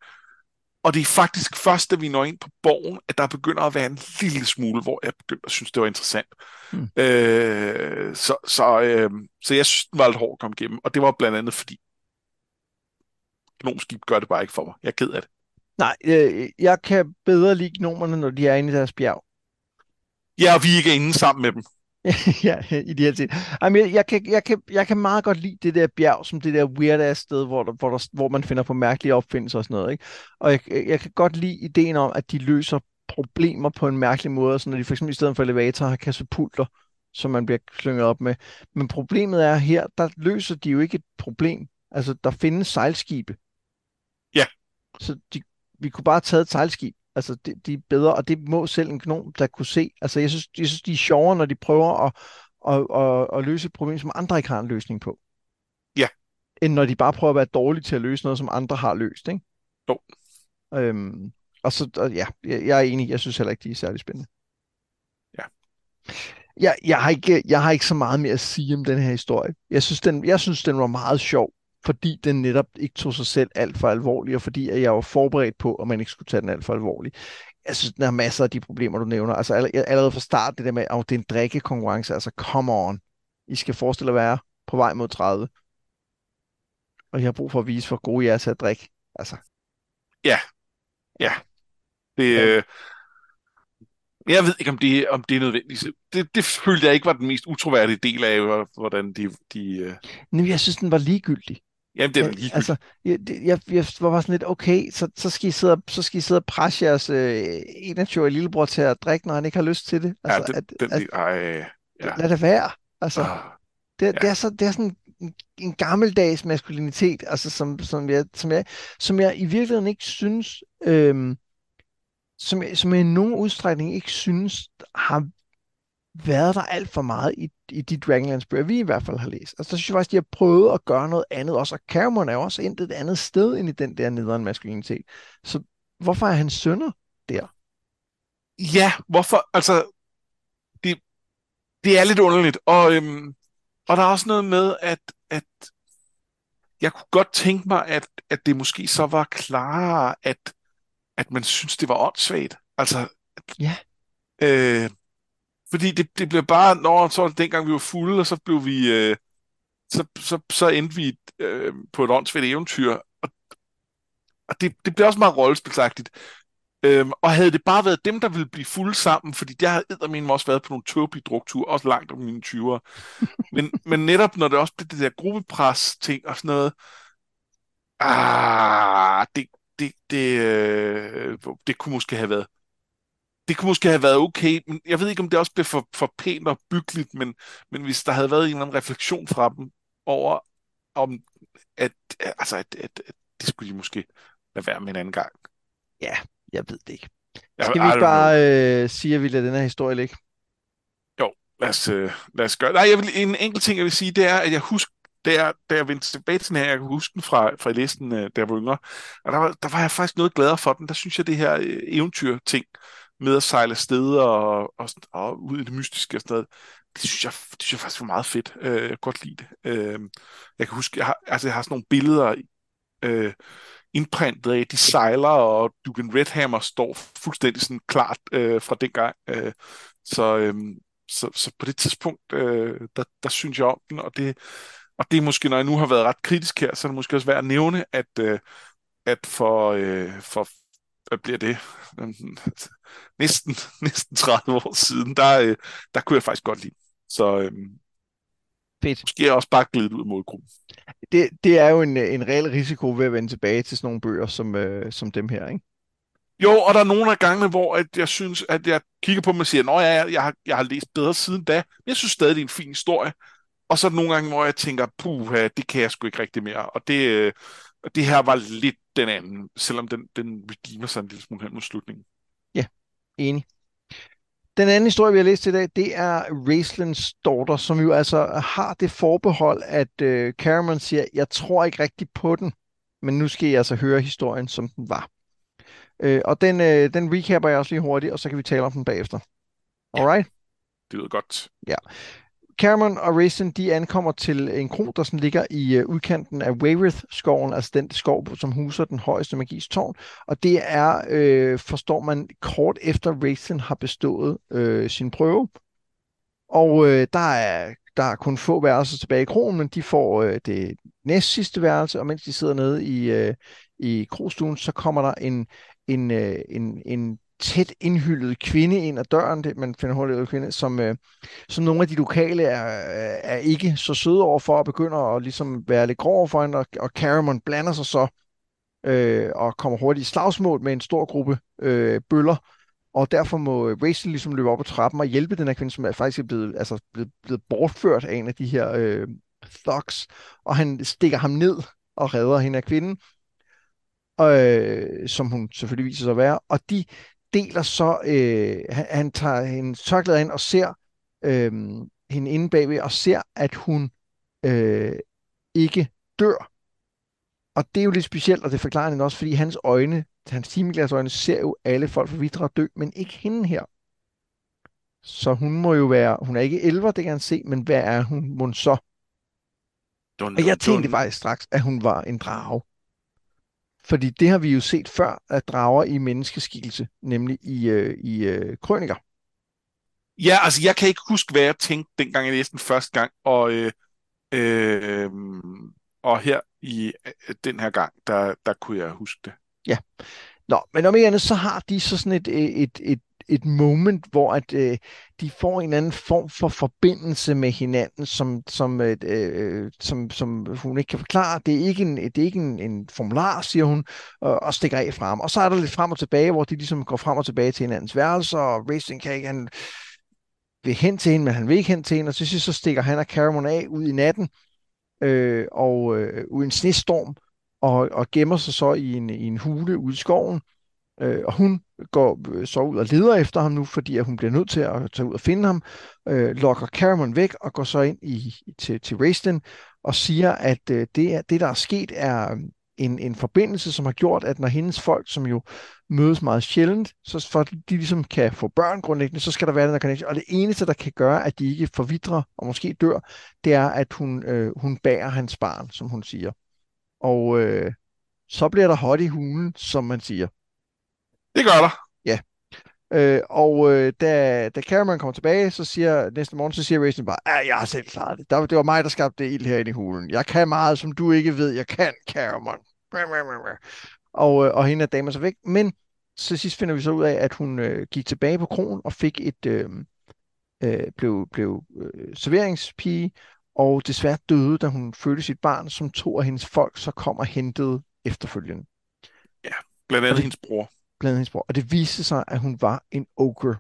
Og det er faktisk først, da vi når ind på borgen, at der begynder at være en lille smule, hvor jeg begynder at synes, det var interessant. Hmm. Øh, så, så, øh, så jeg synes, den var lidt hård at komme igennem. Og det var blandt andet fordi, gnomskib gør det bare ikke for mig. Jeg er ked af det. Nej, øh, jeg kan bedre lide gnomerne, når de er inde i deres bjerg. Ja, og vi ikke er inde sammen med dem. ja, i de her ting. Ej, men jeg, jeg, kan, jeg, kan, jeg kan meget godt lide det der bjerg, som det der weird ass sted, hvor, der, hvor, der, hvor man finder på mærkelige opfindelser og sådan noget. Ikke? Og jeg, jeg kan godt lide ideen om, at de løser problemer på en mærkelig måde, så når de for eksempel i stedet for elevator har katapulter, som man bliver klynget op med. Men problemet er her, der løser de jo ikke et problem. Altså, der findes sejlskibe. Ja. Så de, vi kunne bare have taget et sejlskib. Altså, de, de er bedre, og det må selv en gnom, der kunne se. Altså, jeg synes, jeg synes de er sjovere, når de prøver at, at, at, at løse et problem, som andre ikke har en løsning på. Ja. End når de bare prøver at være dårlige til at løse noget, som andre har løst, ikke? Jo. Øhm, og så, og ja, jeg, jeg er enig. Jeg synes heller ikke, de er særlig spændende. Ja. Jeg, jeg, har ikke, jeg har ikke så meget mere at sige om den her historie. Jeg synes, den, jeg synes, den var meget sjov, fordi den netop ikke tog sig selv alt for alvorligt, og fordi at jeg var forberedt på, at man ikke skulle tage den alt for alvorligt. Jeg synes, den har masser af de problemer, du nævner. Altså all- allerede fra start, det der med, at det er en drikkekonkurrence. Altså, come on. I skal forestille at være på vej mod 30. Og jeg har brug for at vise, hvor gode jeg er til at drikke. Altså, Det, Ja. øh, jeg ved ikke, om det, om det er nødvendigt. Det, det følte jeg ikke var den mest utroværdige del af, hvor- hvordan de... de øh... men jeg synes, den var ligegyldig. Jamen, det er Ja. Altså, jeg, det- jeg, jeg var bare sådan lidt, okay, så, så, skal I sidde, og- så skal I sidde og presse jeres øh, 21-årige lillebror til at drikke, når han ikke har lyst til det. Altså, ja, den, at, den, at, ej, ja. lad det være. Altså, Ah, det, ja. det, er så, det er sådan en, en gammeldags maskulinitet, altså, som, som, jeg, som, jeg, som jeg i virkeligheden ikke synes, øhm, som, jeg, som jeg i nogen udstrækning ikke synes har været der alt for meget i, i de Dragonlance bøger, vi i hvert fald har læst. Altså, der synes jeg faktisk, de har prøvet at gøre noget andet også, og Cameron er jo også endt et andet sted end i den der nederen maskulinitet. Så hvorfor er han sønder der? Ja, hvorfor? Altså, det, det er lidt underligt. Og, øhm, og der er også noget med, at, at jeg kunne godt tænke mig, at, at det måske så var klarere, at, at man synes, det var åndssvagt. Altså, Ja. øh, fordi det, det blev bare, når så dengang vi var fulde, og så blev vi, øh, så, så, så endte vi øh, på et åndssvagt eventyr, og, og det, det blev også meget rollespilsagtigt. Øhm, og havde det bare været dem, der ville blive fulde sammen, fordi jeg havde eddermene også været på nogle tåbelige drukture, også langt om mine 20'ere. Men, men netop når det også blev det der gruppepres ting og sådan noget, ah, det, det, det, øh, det kunne måske have været det kunne måske have været okay, men jeg ved ikke, om det også blev for, for pænt og byggeligt, men, men hvis der havde været en eller anden refleksion fra dem over, om at, altså, at, at, at det skulle de måske lade være med en anden gang. Ja, jeg ved det ikke. Jeg, Skal vi ikke bare øh, sige, at vi lader den her historie ligge? Lad os, øh, lad os gøre Nej, jeg vil, en enkelt ting, jeg vil sige, det er, at jeg husker, da jeg, da jeg vendte tilbage til den her, jeg kan huske den fra, fra listen, øh, da jeg var yngre, og der var, der var jeg faktisk noget gladere for den. Der synes jeg, det her øh, eventyr-ting med at sejle afsted og, og, og ud i det mystiske og sådan noget, det synes jeg, det synes jeg faktisk var meget fedt. Øh, jeg kan godt lide det. Øh, jeg kan huske, jeg har, altså, jeg har sådan nogle billeder øh, indprintet af, de sejler, og Dugan Redhammer står fuldstændig sådan klart øh, fra dengang. Øh, så, øh, så, så på det tidspunkt, øh, der, der synes jeg om den, og det, og det er måske, når jeg nu har været ret kritisk her, så er det måske også værd at nævne, at, øh, at for, øh, for, hvad bliver det, næsten, næsten 30 år siden, der, øh, der kunne jeg faktisk godt lide. Så øh, Fedt. måske er jeg også bare glidet ud af målgruppen. Det, det er jo en, en reel risiko ved at vende tilbage til sådan nogle bøger som, øh, som dem her, ikke? Jo, og der er nogle af gangene, hvor at jeg synes, at jeg kigger på dem og siger, at ja, jeg har, jeg har læst bedre siden da, men jeg synes stadig, det er en fin historie. Og så er der nogle gange, hvor jeg tænker, puh, det kan jeg sgu ikke rigtig mere. Og det, øh, det her var lidt den anden, selvom den, den redeemer sig en lille smule hen mod slutningen. Ja, enig. Den anden historie, vi har læst i dag, det er Raistlins daughter, som jo altså har det forbehold, at øh, Cameron siger, jeg tror ikke rigtigt på den, men nu skal jeg altså høre historien, som den var. Øh, og den, øh, den recapper jeg også lige hurtigt, og så kan vi tale om den bagefter. Alright? Ja, det lyder godt. Ja. Cameron og Raisin, de ankommer til en kro, der sådan ligger i øh, udkanten af Weyrith-skoven, altså den skov, som huser den højeste magis tårn. Og det er, øh, forstår man, kort efter Raisin har bestået øh, sin prøve. Og øh, der, er, der er kun få værelser tilbage i kronen, men de får øh, det næst sidste værelse, og mens de sidder nede i, øh, i krogstuen, så kommer der en, en, øh, en, en tæt indhyldet kvinde ind ad døren, det, man finder hurtigt kvinde, som, øh, som nogle af de lokale er, er ikke så søde over for, og begynder at ligesom være lidt grov for hende, og, og Caramon blander sig så øh, og kommer hurtigt i slagsmål med en stor gruppe øh, bøller, og derfor må Rachel ligesom løbe op ad trappen og hjælpe den her kvinde, som er faktisk er blevet, altså blevet, blevet bortført af en af de her øh, thugs, og han stikker ham ned og redder hende af kvinden, øh, som hun selvfølgelig viser sig at være, og de deler så, øh, han, han tager hende tørklæder ind og ser øh, hende inde bagved, og ser, at hun øh, ikke dør. Og det er jo lidt specielt, og det forklarer han også, fordi hans øjne, hans timeglas øjne, ser jo alle folk forvidre og dø, men ikke hende her. Så hun må jo være, hun er ikke elver, det kan han se, men hvad er hun, hun så? Dun, og jeg tænkte dun. faktisk straks, at hun var en drage. Fordi det har vi jo set før, at drager i menneskeskikkelse, nemlig i, øh, i øh, krøniker. Ja, altså jeg kan ikke huske, hvad jeg tænkte, dengang jeg læste den første gang, og, øh, øh, og her i øh, den her gang, der, der kunne jeg huske det. Ja. Nå, men om ikke andet, så har de så sådan et, et, et, et moment, hvor at øh, de får en anden form for forbindelse med hinanden, som, som, øh, øh, som, som hun ikke kan forklare. Det er ikke en, det er ikke en, en formular, siger hun, og, og stikker af frem. Og så er der lidt frem og tilbage, hvor de ligesom går frem og tilbage til hinandens værelse, og Racing kan ikke, han vil hen til hende, men han vil ikke hen til hende, og til sidst så stikker han og Caramon af ud i natten, øh, og øh, ud i en snestorm, og, og gemmer sig så i en, i en hule ude i skoven, Øh, og hun går øh, så ud og leder efter ham nu, fordi at hun bliver nødt til at tage ud og finde ham, øh, lokker Caramon væk og går så ind i, til, til Raisten og siger, at øh, det, er, det, der er sket, er øh, en, en forbindelse, som har gjort, at når hendes folk, som jo mødes meget sjældent, så for at de ligesom kan få børn grundlæggende, så skal der være den der connection. Og det eneste, der kan gøre, at de ikke forvidrer og måske dør, det er, at hun, øh, hun bærer hans barn, som hun siger. Og øh, så bliver der hot i hulen, som man siger. Det gør der. Ja. Øh, og øh, da, da Cameron kommer tilbage, så siger næste morgen, så siger Racing bare, at jeg har selv klaret det. det var mig, der skabte det ild herinde i hulen. Jeg kan meget, som du ikke ved, jeg kan, Cameron. Og, øh, og hende er damer så væk. Men så sidst finder vi så ud af, at hun øh, gik tilbage på kronen og fik et, øh, øh, blev, blev øh, serveringspige, og desværre døde, da hun fødte sit barn, som to af hendes folk så kom og hentede efterfølgende. Ja, blandt andet hendes bror blandt hendes bror. Og det viste sig, at hun var en ogre,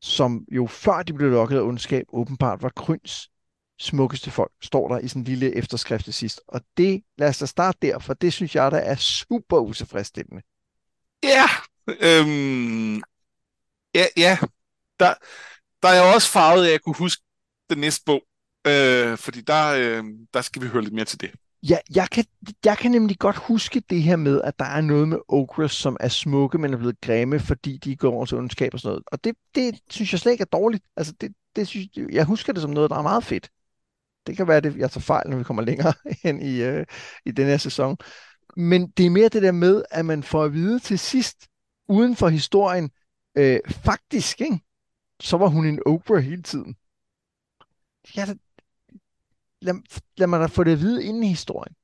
som jo før de blev lukket af ondskab, åbenbart var Kryns smukkeste folk, står der i sådan en lille efterskrift til sidst. Og det, lad os da starte der, for det synes jeg, der er super utilfredsstillende. Ja, øhm, ja, ja. Der, der er jeg også farvet af, at jeg kunne huske den næste bog, øh, fordi der, øh, der skal vi høre lidt mere til det. Ja, jeg kan, jeg kan nemlig godt huske det her med, at der er noget med ogres, som er smukke, men er blevet grimme, fordi de går over til ondskab og sådan noget. Og det, det synes jeg slet ikke er dårligt. Altså, det, det synes, jeg husker det som noget, der er meget fedt. Det kan være, at jeg tager fejl, når vi kommer længere hen i, øh, i den her sæson. Men det er mere det der med, at man får at vide til sidst, uden for historien, øh, faktisk, ikke? så var hun en ogre hele tiden. Ja, lad, lad mig da få det at vide inden i historien.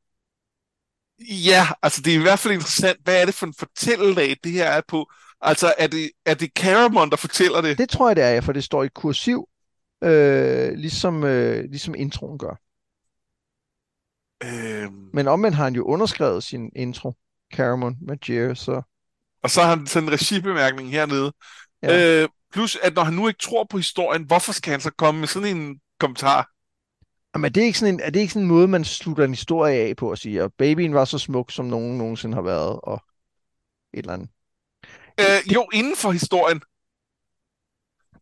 Ja, altså det er i hvert fald interessant, hvad er det for en fortællelag, det her er på? Altså er det, er det Caramon, der fortæller det? Det tror jeg, det er, for det står i kursiv, øh, ligesom, øh, ligesom introen gør. Øhm... Men omvendt har han jo underskrevet sin intro, Caramon med Jer, så... Og så har han sådan en regibemærkning hernede. Ja. Øh, plus, at når han nu ikke tror på historien, hvorfor skal han så komme med sådan en kommentar? Men er det ikke sådan en, er det ikke sådan en måde, man slutter en historie af på at sige, at babyen var så smuk, som nogen nogensinde har været, og et eller andet? Øh, det, jo, inden for historien.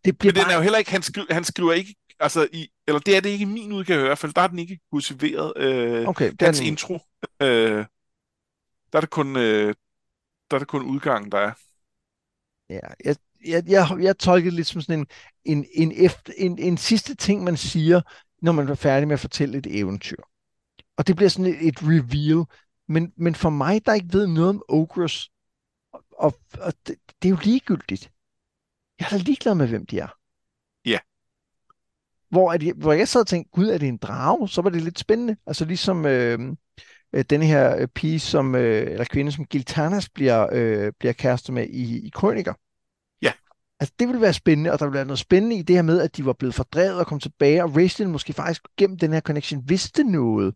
Det bliver Men den er jo heller ikke, han, skriver, han skriver ikke, altså i, eller det er det ikke i min udgave i hvert fald, der er den ikke kultiveret, øh, okay, den... hans intro. Øh, der er det kun, øh, der er det kun udgangen, der er. Ja, jeg, jeg, jeg, jeg tolker det lidt som sådan en, en, en, efter, en, en sidste ting, man siger, når man er færdig med at fortælle et eventyr. Og det bliver sådan et, et reveal. Men, men for mig, der ikke ved noget om Ogres, og, og, og det, det er jo ligegyldigt. Jeg er da ligeglad med, hvem de er. Ja. Yeah. Hvor, er de, hvor jeg sad og tænkte, gud, er det en drage? Så var det lidt spændende. Altså ligesom øh, øh, den her øh, pige, som, øh, eller kvinde, som Giltanas bliver, øh, bliver kærester med i, i Krøniker. Altså, det ville være spændende, og der ville være noget spændende i det her med, at de var blevet fordrevet og kom tilbage, og Raistlin måske faktisk gennem den her connection vidste noget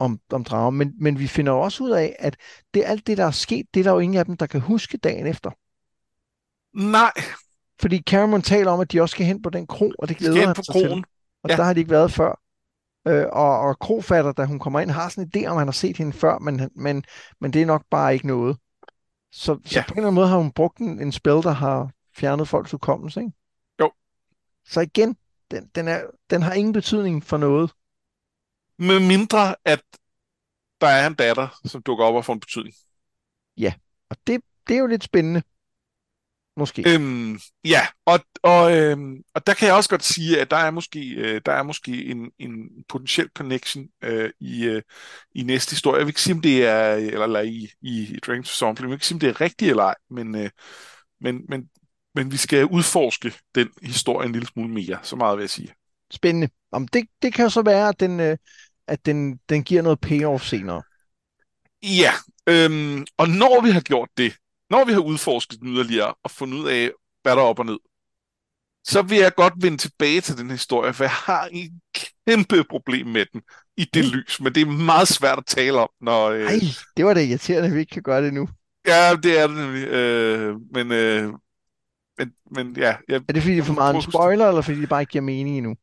om, om dragen. Men, men vi finder jo også ud af, at det alt det, der er sket, det er der jo ingen af dem, der kan huske dagen efter. Nej. Fordi Cameron taler om, at de også skal hen på den kro, og det glæder han sig kronen. til. Og ja. der har de ikke været før. Øh, og, og krofatter, da hun kommer ind, har sådan en idé om, han har set hende før, men, men, men det er nok bare ikke noget. Så, så ja. på en eller anden måde har hun brugt en, en spil, der har fjernet folks hukommelse, ikke? Jo. Så igen, den, den, er, den har ingen betydning for noget. Med mindre, at der er en datter, som dukker op og får en betydning. Ja, og det, det er jo lidt spændende. Måske. Øhm, ja, og, og, øhm, og der kan jeg også godt sige, at der er måske, øh, der er måske en, en potentiel connection øh, i, øh, i næste historie. Jeg vil ikke sige, om det er, eller, eller i, i Dragons Zombie, jeg vil ikke sige, om det er rigtigt eller ej, men, øh, men, men men vi skal udforske den historie en lille smule mere. Så meget vil jeg sige. Spændende. Om det, det kan jo så være, at den, øh, at den, den giver noget payoff senere. Ja, øhm, og når vi har gjort det, når vi har udforsket den yderligere og fundet ud af, hvad der er op og ned, så vil jeg godt vende tilbage til den historie, for jeg har en kæmpe problem med den i det lys, men det er meget svært at tale om, når... Øh... Ej, det var da irriterende, at vi ikke kan gøre det nu. Ja, det er det nemlig. Øh, men, øh, men, men ja, jeg, er det fordi, det er for meget en spoiler, eller fordi det bare ikke giver mening endnu?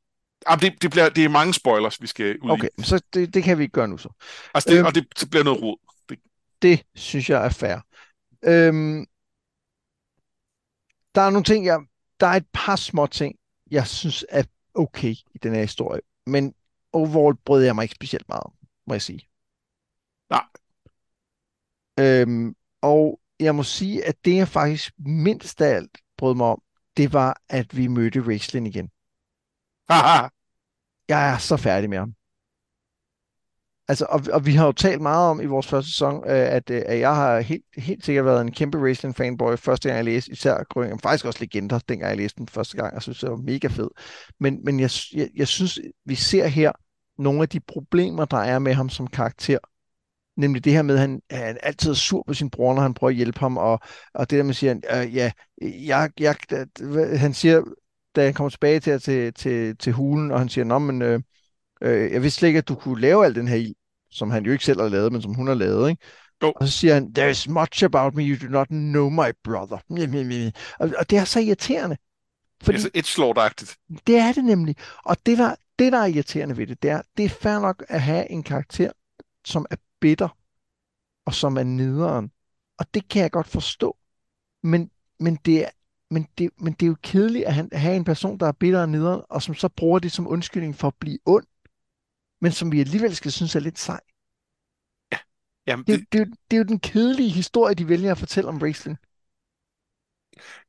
Jamen, det, det, bliver, det er mange spoilers, vi skal ud Okay, i. så det, det kan vi ikke gøre nu så. Altså, det, øhm, og det, det bliver noget rod. Det... det synes jeg er fair. Øhm, der er nogle ting, jeg, der er et par små ting, jeg synes er okay i den her historie. Men overall brød jeg mig ikke specielt meget om, må jeg sige. Nej. Øhm, og jeg må sige, at det jeg faktisk mindst af alt brød mig om, det var, at vi mødte Raistlin igen. Haha. Jeg er så færdig med ham. Altså, og, og vi har jo talt meget om i vores første sæson, øh, at, øh, at jeg har helt, helt sikkert været en kæmpe wrestling fanboy første gang jeg læste, især Grønning, faktisk også legender, dengang jeg læste den første gang. Jeg synes, det var mega fed. Men, men jeg, jeg, jeg synes, vi ser her nogle af de problemer, der er med ham som karakter. Nemlig det her med, at han, han altid er sur på sin bror, når han prøver at hjælpe ham, og, og det der med at sige, øh, ja, jeg, jeg, han siger, da han kommer tilbage til, til, til, til hulen, og han siger, nå, men øh, øh, jeg vidste slet ikke, at du kunne lave al den her ild, som han jo ikke selv har lavet, men som hun har lavet, ikke? Jo. Og så siger han, there's much about me you do not know, my brother. Og, og det er så irriterende. Fordi det er så et Det er det nemlig. Og det der, det, der er irriterende ved det, det er, det er fair nok at have en karakter, som er bitter, og som er nederen. Og det kan jeg godt forstå. Men, men, det, er, men, det, men det er jo kedeligt at have en person, der er bitter og nederen, og som så bruger det som undskyldning for at blive ond, men som vi alligevel skal synes er lidt sej. Ja. Jamen, det, det, det, er jo, det er jo den kedelige historie, de vælger at fortælle om wrestling.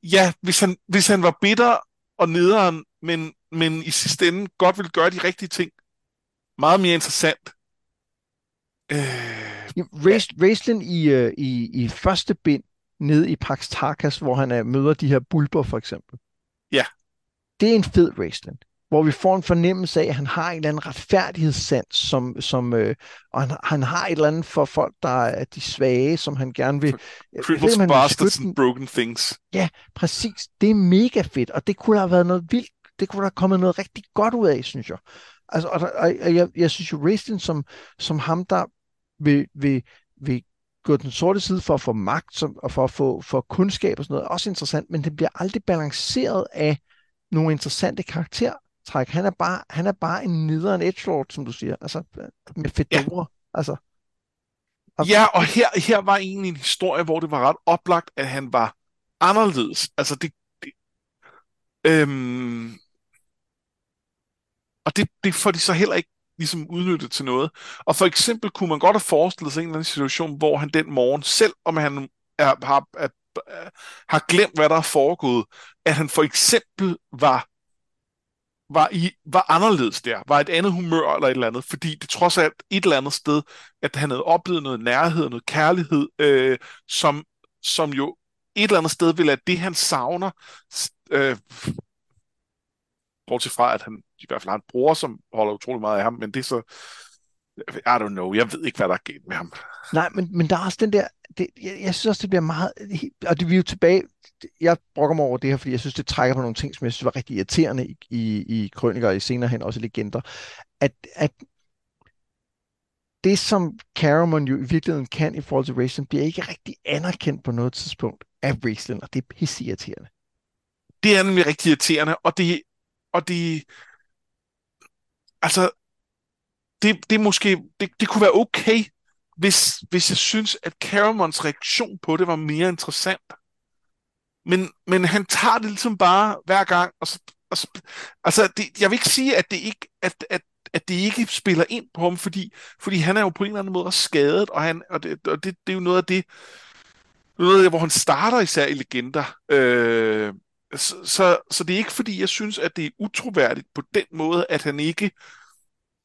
Ja, hvis han, hvis han var bitter og nederen, men, men i sidste ende godt ville gøre de rigtige ting, meget mere interessant, Øh, Race, ja. i, uh, i, i første bind nede i Pax Tarkas, hvor han uh, møder de her bulber for eksempel. Ja. Det er en fed Raceland, hvor vi får en fornemmelse af, at han har en eller anden retfærdighedssans, som, som, øh, og han, han har et eller andet for folk, der er de svage, som han gerne vil... Cripples, bastards and broken things. Ja, præcis. Det er mega fedt, og det kunne have været noget vildt. Det kunne have kommet noget rigtig godt ud af, synes jeg. Altså, og, og, og jeg, jeg synes jo, Raistlin som, som ham, der vil, vil, vil gå den sorte side for at få magt som, og for at få for kundskab og sådan noget, også interessant, men det bliver aldrig balanceret af nogle interessante karakter træk. Han er bare, han er bare en nederen edgelord, som du siger. Altså, med fedora. Ja. Altså, og... Ja, og her, her var egentlig en historie, hvor det var ret oplagt, at han var anderledes. Altså, det... det øhm, og det, det får de så heller ikke ligesom udnyttet til noget. Og for eksempel kunne man godt have forestillet sig en eller anden situation, hvor han den morgen, selv om han er, har, er, har glemt, hvad der er foregået, at han for eksempel var var, i, var anderledes der, var et andet humør eller et eller andet, fordi det trods alt et eller andet sted, at han havde oplevet noget nærhed, noget kærlighed, øh, som, som jo et eller andet sted vil at det, han savner, øh, bortset fra, at han i hvert fald har en bror, som holder utrolig meget af ham, men det er så, I don't know, jeg ved ikke, hvad der er galt med ham. Nej, men, men der er også den der, det, jeg, jeg synes også, det bliver meget, og det vi er jo tilbage, jeg brokker mig over det her, fordi jeg synes, det trækker på nogle ting, som jeg synes var rigtig irriterende i, i, i krøniker og i senere hen også legender, at, at det, som Caramon jo i virkeligheden kan i forhold til Raceland, bliver ikke rigtig anerkendt på noget tidspunkt af Raceland, og det er pisseirriterende. Det er nemlig rigtig irriterende, og det, og det, altså, det, det måske, det, det kunne være okay, hvis, hvis jeg synes, at Caramons reaktion på det var mere interessant. Men, men han tager det ligesom bare hver gang, og så, og så altså, det, jeg vil ikke sige, at det ikke, at, at, at det ikke spiller ind på ham, fordi, fordi han er jo på en eller anden måde skadet, og, han, og, det, og det, det er jo noget af det, noget af det, hvor han starter især i legender. Øh, så, så, så det er ikke fordi, jeg synes, at det er utroværdigt på den måde, at han ikke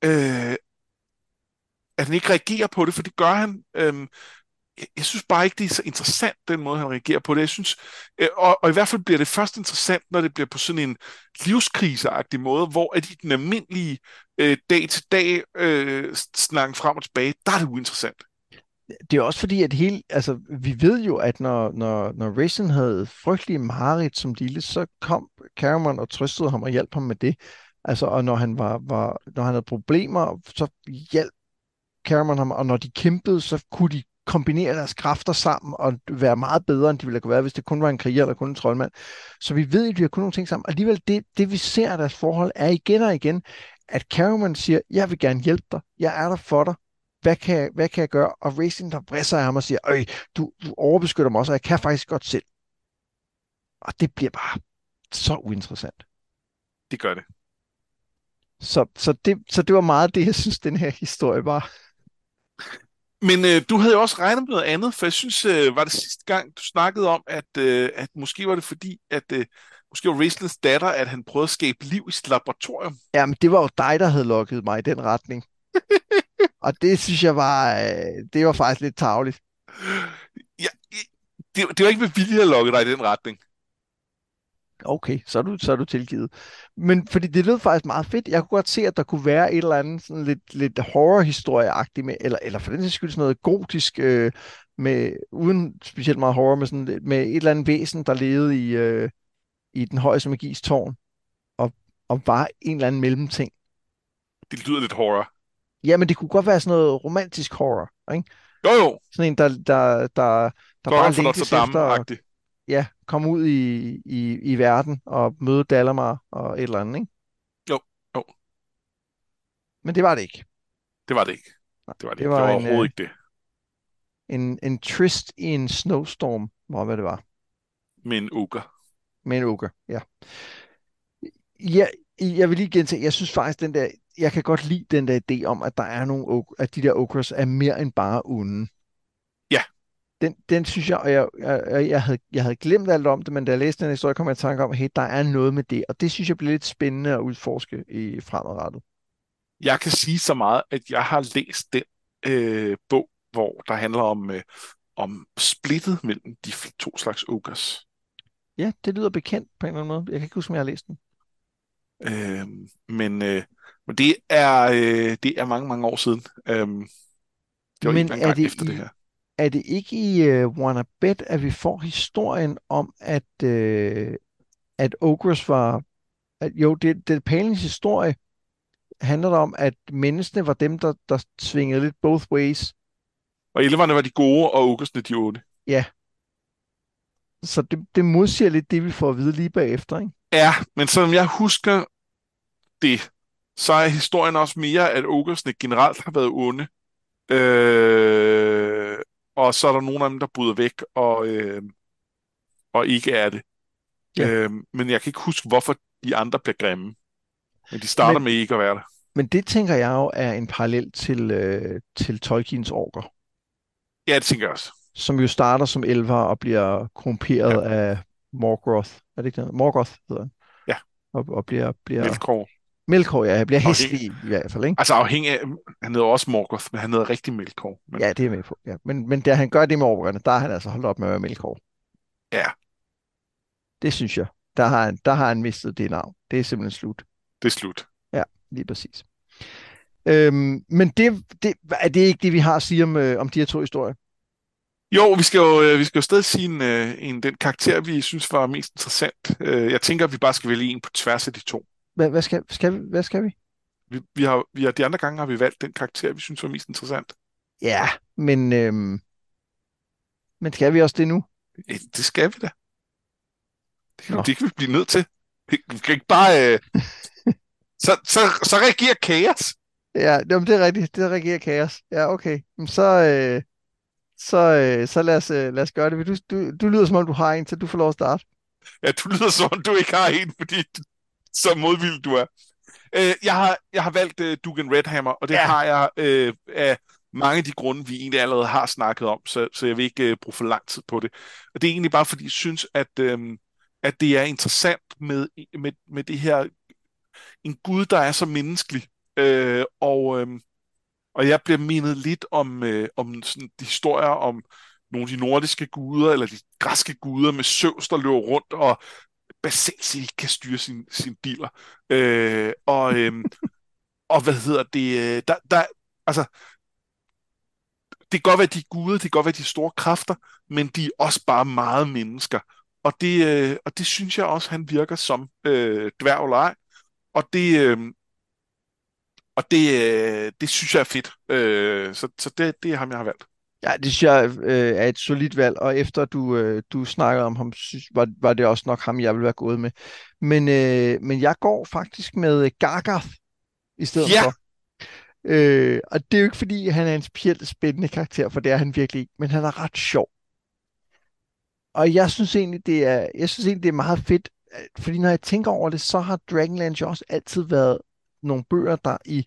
øh, at han ikke reagerer på det, for det gør han. Øh, jeg, jeg synes bare ikke, det er så interessant, den måde, han reagerer på det. Jeg synes, øh, og, og i hvert fald bliver det først interessant, når det bliver på sådan en livskriseagtig måde, hvor at i den almindelige øh, dag-til-dag øh, snak frem og tilbage, der er det uinteressant. Det er også fordi, at hele, altså, vi ved jo, at når, når, når Raisin havde frygtelige mareridt som lille, så kom Cameron og trøstede ham og hjalp ham med det. Altså, og når han, var, var, når han havde problemer, så hjalp Cameron ham, og når de kæmpede, så kunne de kombinere deres kræfter sammen og være meget bedre, end de ville kunne være, hvis det kun var en kriger eller kun en troldmand. Så vi ved, at de har kun nogle ting sammen. Alligevel, det, det vi ser af deres forhold, er igen og igen, at Cameron siger, jeg vil gerne hjælpe dig, jeg er der for dig, hvad kan jeg, hvad kan jeg gøre? Og Racing, der bræsser af ham og siger, Øj, du, du overbeskytter mig også, og jeg kan faktisk godt selv. Og det bliver bare så uinteressant. Det gør det. Så, så, det, så det var meget det, jeg synes, den her historie var. Men øh, du havde jo også regnet med noget andet, for jeg synes, øh, var det sidste gang, du snakkede om, at, øh, at måske var det fordi, at øh, måske var Raistlins datter, at han prøvede at skabe liv i sit laboratorium. Ja, men det var jo dig, der havde lukket mig i den retning. og det synes jeg var, øh, det var faktisk lidt tageligt. Ja, det, det var ikke med vilje at lukke dig i den retning. Okay, så er du, så er du tilgivet. Men fordi det lød faktisk meget fedt. Jeg kunne godt se, at der kunne være et eller andet sådan lidt, lidt horror-historieagtigt med, eller, eller for den sags skyld sådan noget gotisk, øh, med, uden specielt meget horror, med, sådan, med et eller andet væsen, der levede i, øh, i den højeste magis tårn, og, og var en eller anden mellemting. Det lyder lidt horror. Ja, men det kunne godt være sådan noget romantisk horror, ikke? Jo, jo. Sådan en, der, der, der, der bare længtes efter ja, komme ud i, i, i verden og møde Dalamar og et eller andet, ikke? Jo, jo. Men det var det ikke. Det var det ikke. Det var, det, det var, det var en, overhovedet ikke det. En, en trist i en snowstorm, var hvad det var. Med en uger. Med en uger, ja. Ja, jeg vil lige gentage, jeg synes faktisk, den der, jeg kan godt lide den der idé om, at der er nogle, at de der ogres er mere end bare onde den, den synes jeg, og jeg, jeg, jeg, havde, jeg havde glemt alt om det, men da jeg læste den historie, kom jeg i tanke om, at hey, der er noget med det, og det synes jeg bliver lidt spændende at udforske i fremadrettet. Jeg kan sige så meget, at jeg har læst den øh, bog, hvor der handler om, øh, om splittet mellem de to slags ogres. Ja, det lyder bekendt på en eller anden måde. Jeg kan ikke huske, om jeg har læst den. Øh, men, øh, men det er øh, det er mange, mange år siden. Øh, det var men en gang det efter i, det her er det ikke i uh, Wanna Bet, at vi får historien om, at, uh, at Ogres var... At, jo, det, det Palings historie handler om, at menneskene var dem, der, der svingede lidt both ways. Og eleverne var de gode, og Ogresne de onde. Ja. Så det, det modsiger lidt det, vi får at vide lige bagefter, ikke? Ja, men som jeg husker det, så er historien også mere, at ogresne generelt har været onde. Øh, og så er der nogle af dem, der bryder væk og, øh, og ikke er det. Ja. Øh, men jeg kan ikke huske, hvorfor de andre bliver grimme. Men de starter men, med ikke at være det. Men det tænker jeg jo er en parallel til, øh, til Tolkiens orker. Ja, det tænker jeg også. Som jo starter som elver og bliver korrumperet ja. af Morgoth. Er det ikke det? Morgoth hedder han. Ja. Og, og bliver... bliver... Melkor. Melkor, ja. Jeg bliver hæslig i hvert fald, ikke? Altså afhængig af... Han hedder også Morgoth, men han hedder rigtig Melkor. Men... Ja, det er med på. Ja. Men, men da han gør det med orkerne, der har han altså holdt op med at være Melkor. Ja. Det synes jeg. Der har han, der har han mistet det navn. Det er simpelthen slut. Det er slut. Ja, lige præcis. Øhm, men det, det, er det ikke det, vi har at sige om, øh, om de her to historier? Jo, vi skal jo, øh, vi skal jo stadig sige en, øh, en, den karakter, vi synes var mest interessant. Øh, jeg tænker, at vi bare skal vælge en på tværs af de to. Hvad, hvad, skal, skal, vi, hvad skal vi? Vi, vi, har, vi har, de andre gange har vi valgt den karakter, vi synes var mest interessant. Ja, men, øhm, men skal vi også det nu? Ja, det skal vi da. Det kan, det kan vi blive nødt til. Vi kan ikke bare... Øh... så, så, så reagerer kaos. Ja, det er rigtigt. Det reagerer kaos. Ja, okay. Så, øh, så, øh, så lad, os, øh, lad os gøre det. Du, du, du lyder som om, du har en, så du får lov at starte. Ja, du lyder som om, du ikke har en, fordi så modvild du er. Øh, jeg, har, jeg har valgt øh, Dugan Redhammer, og det ja. har jeg øh, af mange af de grunde, vi egentlig allerede har snakket om, så, så jeg vil ikke øh, bruge for lang tid på det. Og det er egentlig bare, fordi jeg synes, at, øh, at det er interessant med, med, med det her, en Gud, der er så menneskelig, øh, og... Øh, og jeg bliver mindet lidt om, øh, om sådan de historier om nogle af de nordiske guder, eller de græske guder med søvs, der løber rundt, og basalt ikke kan styre sin, sin biler. Øh, og, øh, og hvad hedder det? Øh, der, der, altså, det kan godt være, de guder, det kan godt være, de store kræfter, men de er også bare meget mennesker. Og det, øh, og det synes jeg også, han virker som øh, dværg eller ej. Og det, øh, og det, øh, det synes jeg er fedt. Øh, så så det, det er ham, jeg har valgt. Ja, det synes jeg øh, er et solidt valg, og efter du, øh, du snakkede om ham, synes, var, var det også nok ham, jeg ville være gået med. Men, øh, men jeg går faktisk med Gargath i stedet ja. for. Øh, og det er jo ikke, fordi han er en specielt spændende karakter, for det er han virkelig ikke, men han er ret sjov. Og jeg synes egentlig, det er, jeg synes egentlig, det er meget fedt, fordi når jeg tænker over det, så har Dragonland jo også altid været nogle bøger, der, i,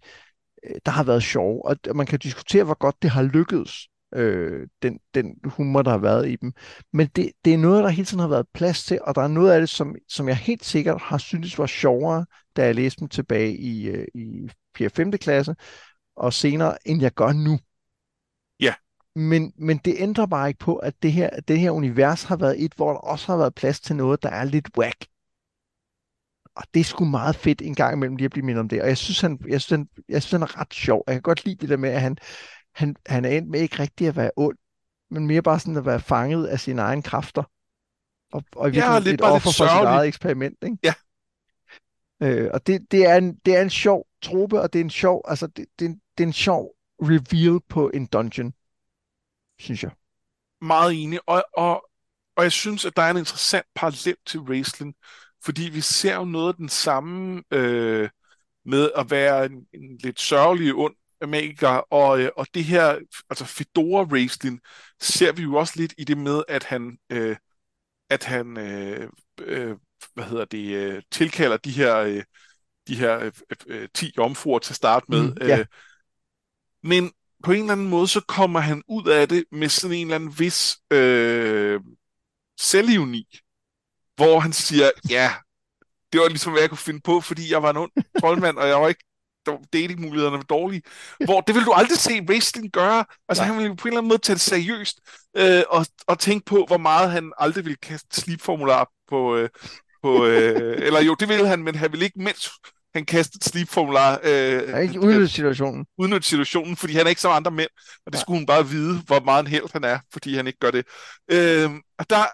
øh, der har været sjove, og man kan diskutere, hvor godt det har lykkedes, øh, den, den humor, der har været i dem. Men det, det er noget, der hele tiden har været plads til, og der er noget af det, som, som jeg helt sikkert har syntes var sjovere, da jeg læste dem tilbage i, øh, i 4. 5. klasse, og senere, end jeg gør nu. Ja. Men, men det ændrer bare ikke på, at det her, det her univers har været et, hvor der også har været plads til noget, der er lidt whack og det er sgu meget fedt en gang imellem lige at blive mindet om det. Og jeg synes, han, jeg synes, han, jeg synes, han er ret sjov. Jeg kan godt lide det der med, at han, han, han er endt med ikke rigtig at være ond, men mere bare sådan at være fanget af sine egne kræfter. Og, og virkelig ja, lidt et offer for sit eget eksperiment. Ikke? Ja. Øh, og det, det, er en, det er en sjov trope, og det er en sjov, altså det, det, det er en sjov reveal på en dungeon, synes jeg. Meget enig, og, og, og jeg synes, at der er en interessant parallel til Raistlin, fordi vi ser jo noget af den samme øh, med at være en, en lidt sørgelig ond magiker, og, øh, og det her, altså Fedora Raistlin, ser vi jo også lidt i det med, at han, øh, at han øh, øh, hvad hedder det, øh, tilkalder de her, øh, de her øh, øh, 10 jomfruer til at starte med. Mm, yeah. øh, men på en eller anden måde, så kommer han ud af det med sådan en eller anden vis øh, selvivni hvor han siger, ja, det var ligesom, hvad jeg kunne finde på, fordi jeg var en ond troldmand, og jeg var ikke datingmulighederne var dårlige. Hvor det vil du aldrig se wrestling gøre. Altså Nej. han ville på en eller anden måde tage det seriøst, øh, og, og tænke på, hvor meget han aldrig ville kaste sleep-formular på... Øh, på øh, eller jo, det ville han, men han ville ikke, mens han kastede sleep-formular... Øh, han ikke udnytte situationen. Udnytte situationen, fordi han er ikke som andre mænd, og det ja. skulle hun bare vide, hvor meget en held han er, fordi han ikke gør det. Øh, og der,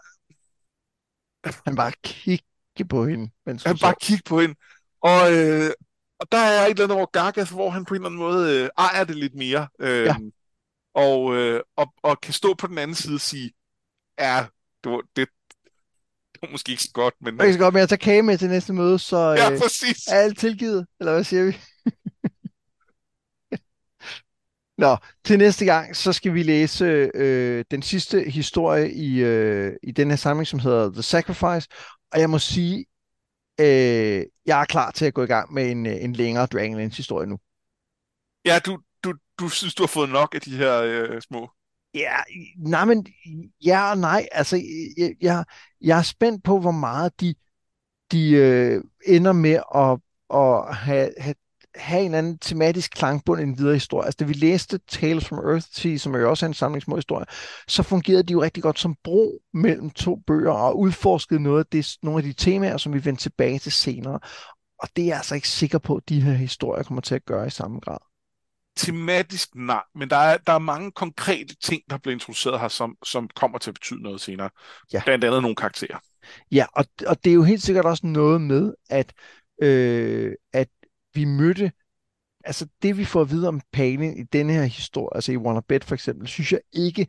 han bare kigge på hende. Mens han bare kigge på hende. Og, øh, og der er et eller andet over Gargath, hvor han på en eller anden måde øh, ejer det lidt mere. Øh, ja. og, øh, og, og kan stå på den anden side og sige, ja, det, var, det, var måske ikke så godt, men... Jeg kan godt, men jeg tager kage med til næste møde, så Ja, øh, præcis. er alt tilgivet, eller hvad siger vi? Nå, til næste gang, så skal vi læse øh, den sidste historie i, øh, i den her samling, som hedder The Sacrifice. Og jeg må sige, øh, jeg er klar til at gå i gang med en, øh, en længere Dragonlance historie nu. Ja, du, du, du synes, du har fået nok af de her øh, små... Ja, nej, men ja og nej. Altså, jeg, jeg, jeg er spændt på, hvor meget de, de øh, ender med at, at have, have, have en anden tematisk klangbund i en videre historie. Altså, da vi læste Tales from Earthsea, som er jo også er en samling små historier, så fungerede de jo rigtig godt som bro mellem to bøger og udforskede noget af det, nogle af de temaer, som vi vender tilbage til senere. Og det er jeg altså ikke sikker på, at de her historier kommer til at gøre i samme grad. Tematisk nej, men der er, der er mange konkrete ting, der bliver introduceret her, som, som kommer til at betyde noget senere. Ja. Blandt andet nogle karakterer. Ja, og, og det er jo helt sikkert også noget med, at, øh, at vi mødte, altså det vi får at vide om Palin i denne her historie, altså i Wanna Bet for eksempel, synes jeg ikke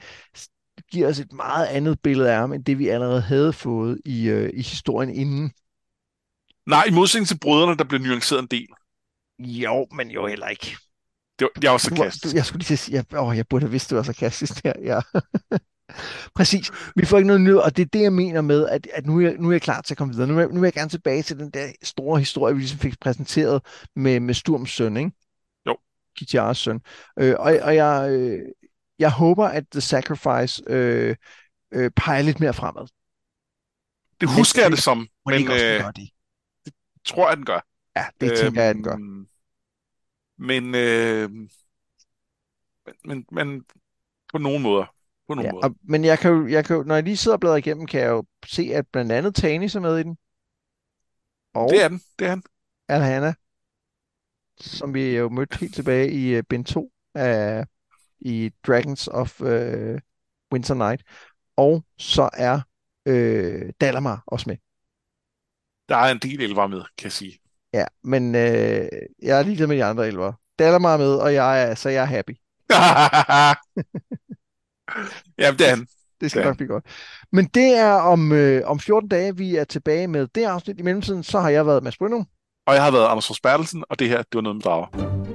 giver os et meget andet billede af ham, end det vi allerede havde fået i, øh, i historien inden. Nej, i modsætning til brødrene, der bliver nuanceret en del. Jo, men jo heller ikke. Det var, jeg var sarkastisk. du, jeg skulle lige til at sige, jeg, åh, jeg burde have vidst, det var sarkastisk her. Ja. Præcis. Vi får ikke noget nyt, og det er det, jeg mener med, at, at nu, er jeg, nu er jeg klar til at komme videre. Nu er, nu er jeg gerne tilbage til den der store historie, vi ligesom fik præsenteret med, med Sturms søn, ikke? Jo. Kitiaras søn. Øh, og og jeg, øh, jeg håber, at The Sacrifice øh, øh, peger lidt mere fremad. Det husker jeg det- det som, men øh, gøre det? tror jeg, den gør. Ja, det tænker jeg, den gør. Øhm, Men, øh, men, men, men på nogle måder. På nogle Ja, måder. og, men jeg kan, jo, jeg kan jo, når jeg lige sidder og bladrer igennem, kan jeg jo se, at blandt andet Tanis er med i den. Og Det er den, det er han. Alhana, som vi jo mødte helt tilbage i uh, bind 2 af i Dragons of uh, Winter Night. Og så er uh, Dalamar også med. Der er en del elver med, kan jeg sige. Ja, men uh, jeg er ligeglad med de andre elver. Dalamar er med, og jeg er, så jeg er happy. ja, det er han. Det skal Ja. nok blive godt. Men det er om, øh, om 14 dage, vi er tilbage med det afsnit. I mellemtiden, så har jeg været Mads Brynum. Og jeg har været Anders Forsbergelsen, og det her, det var noget med drager.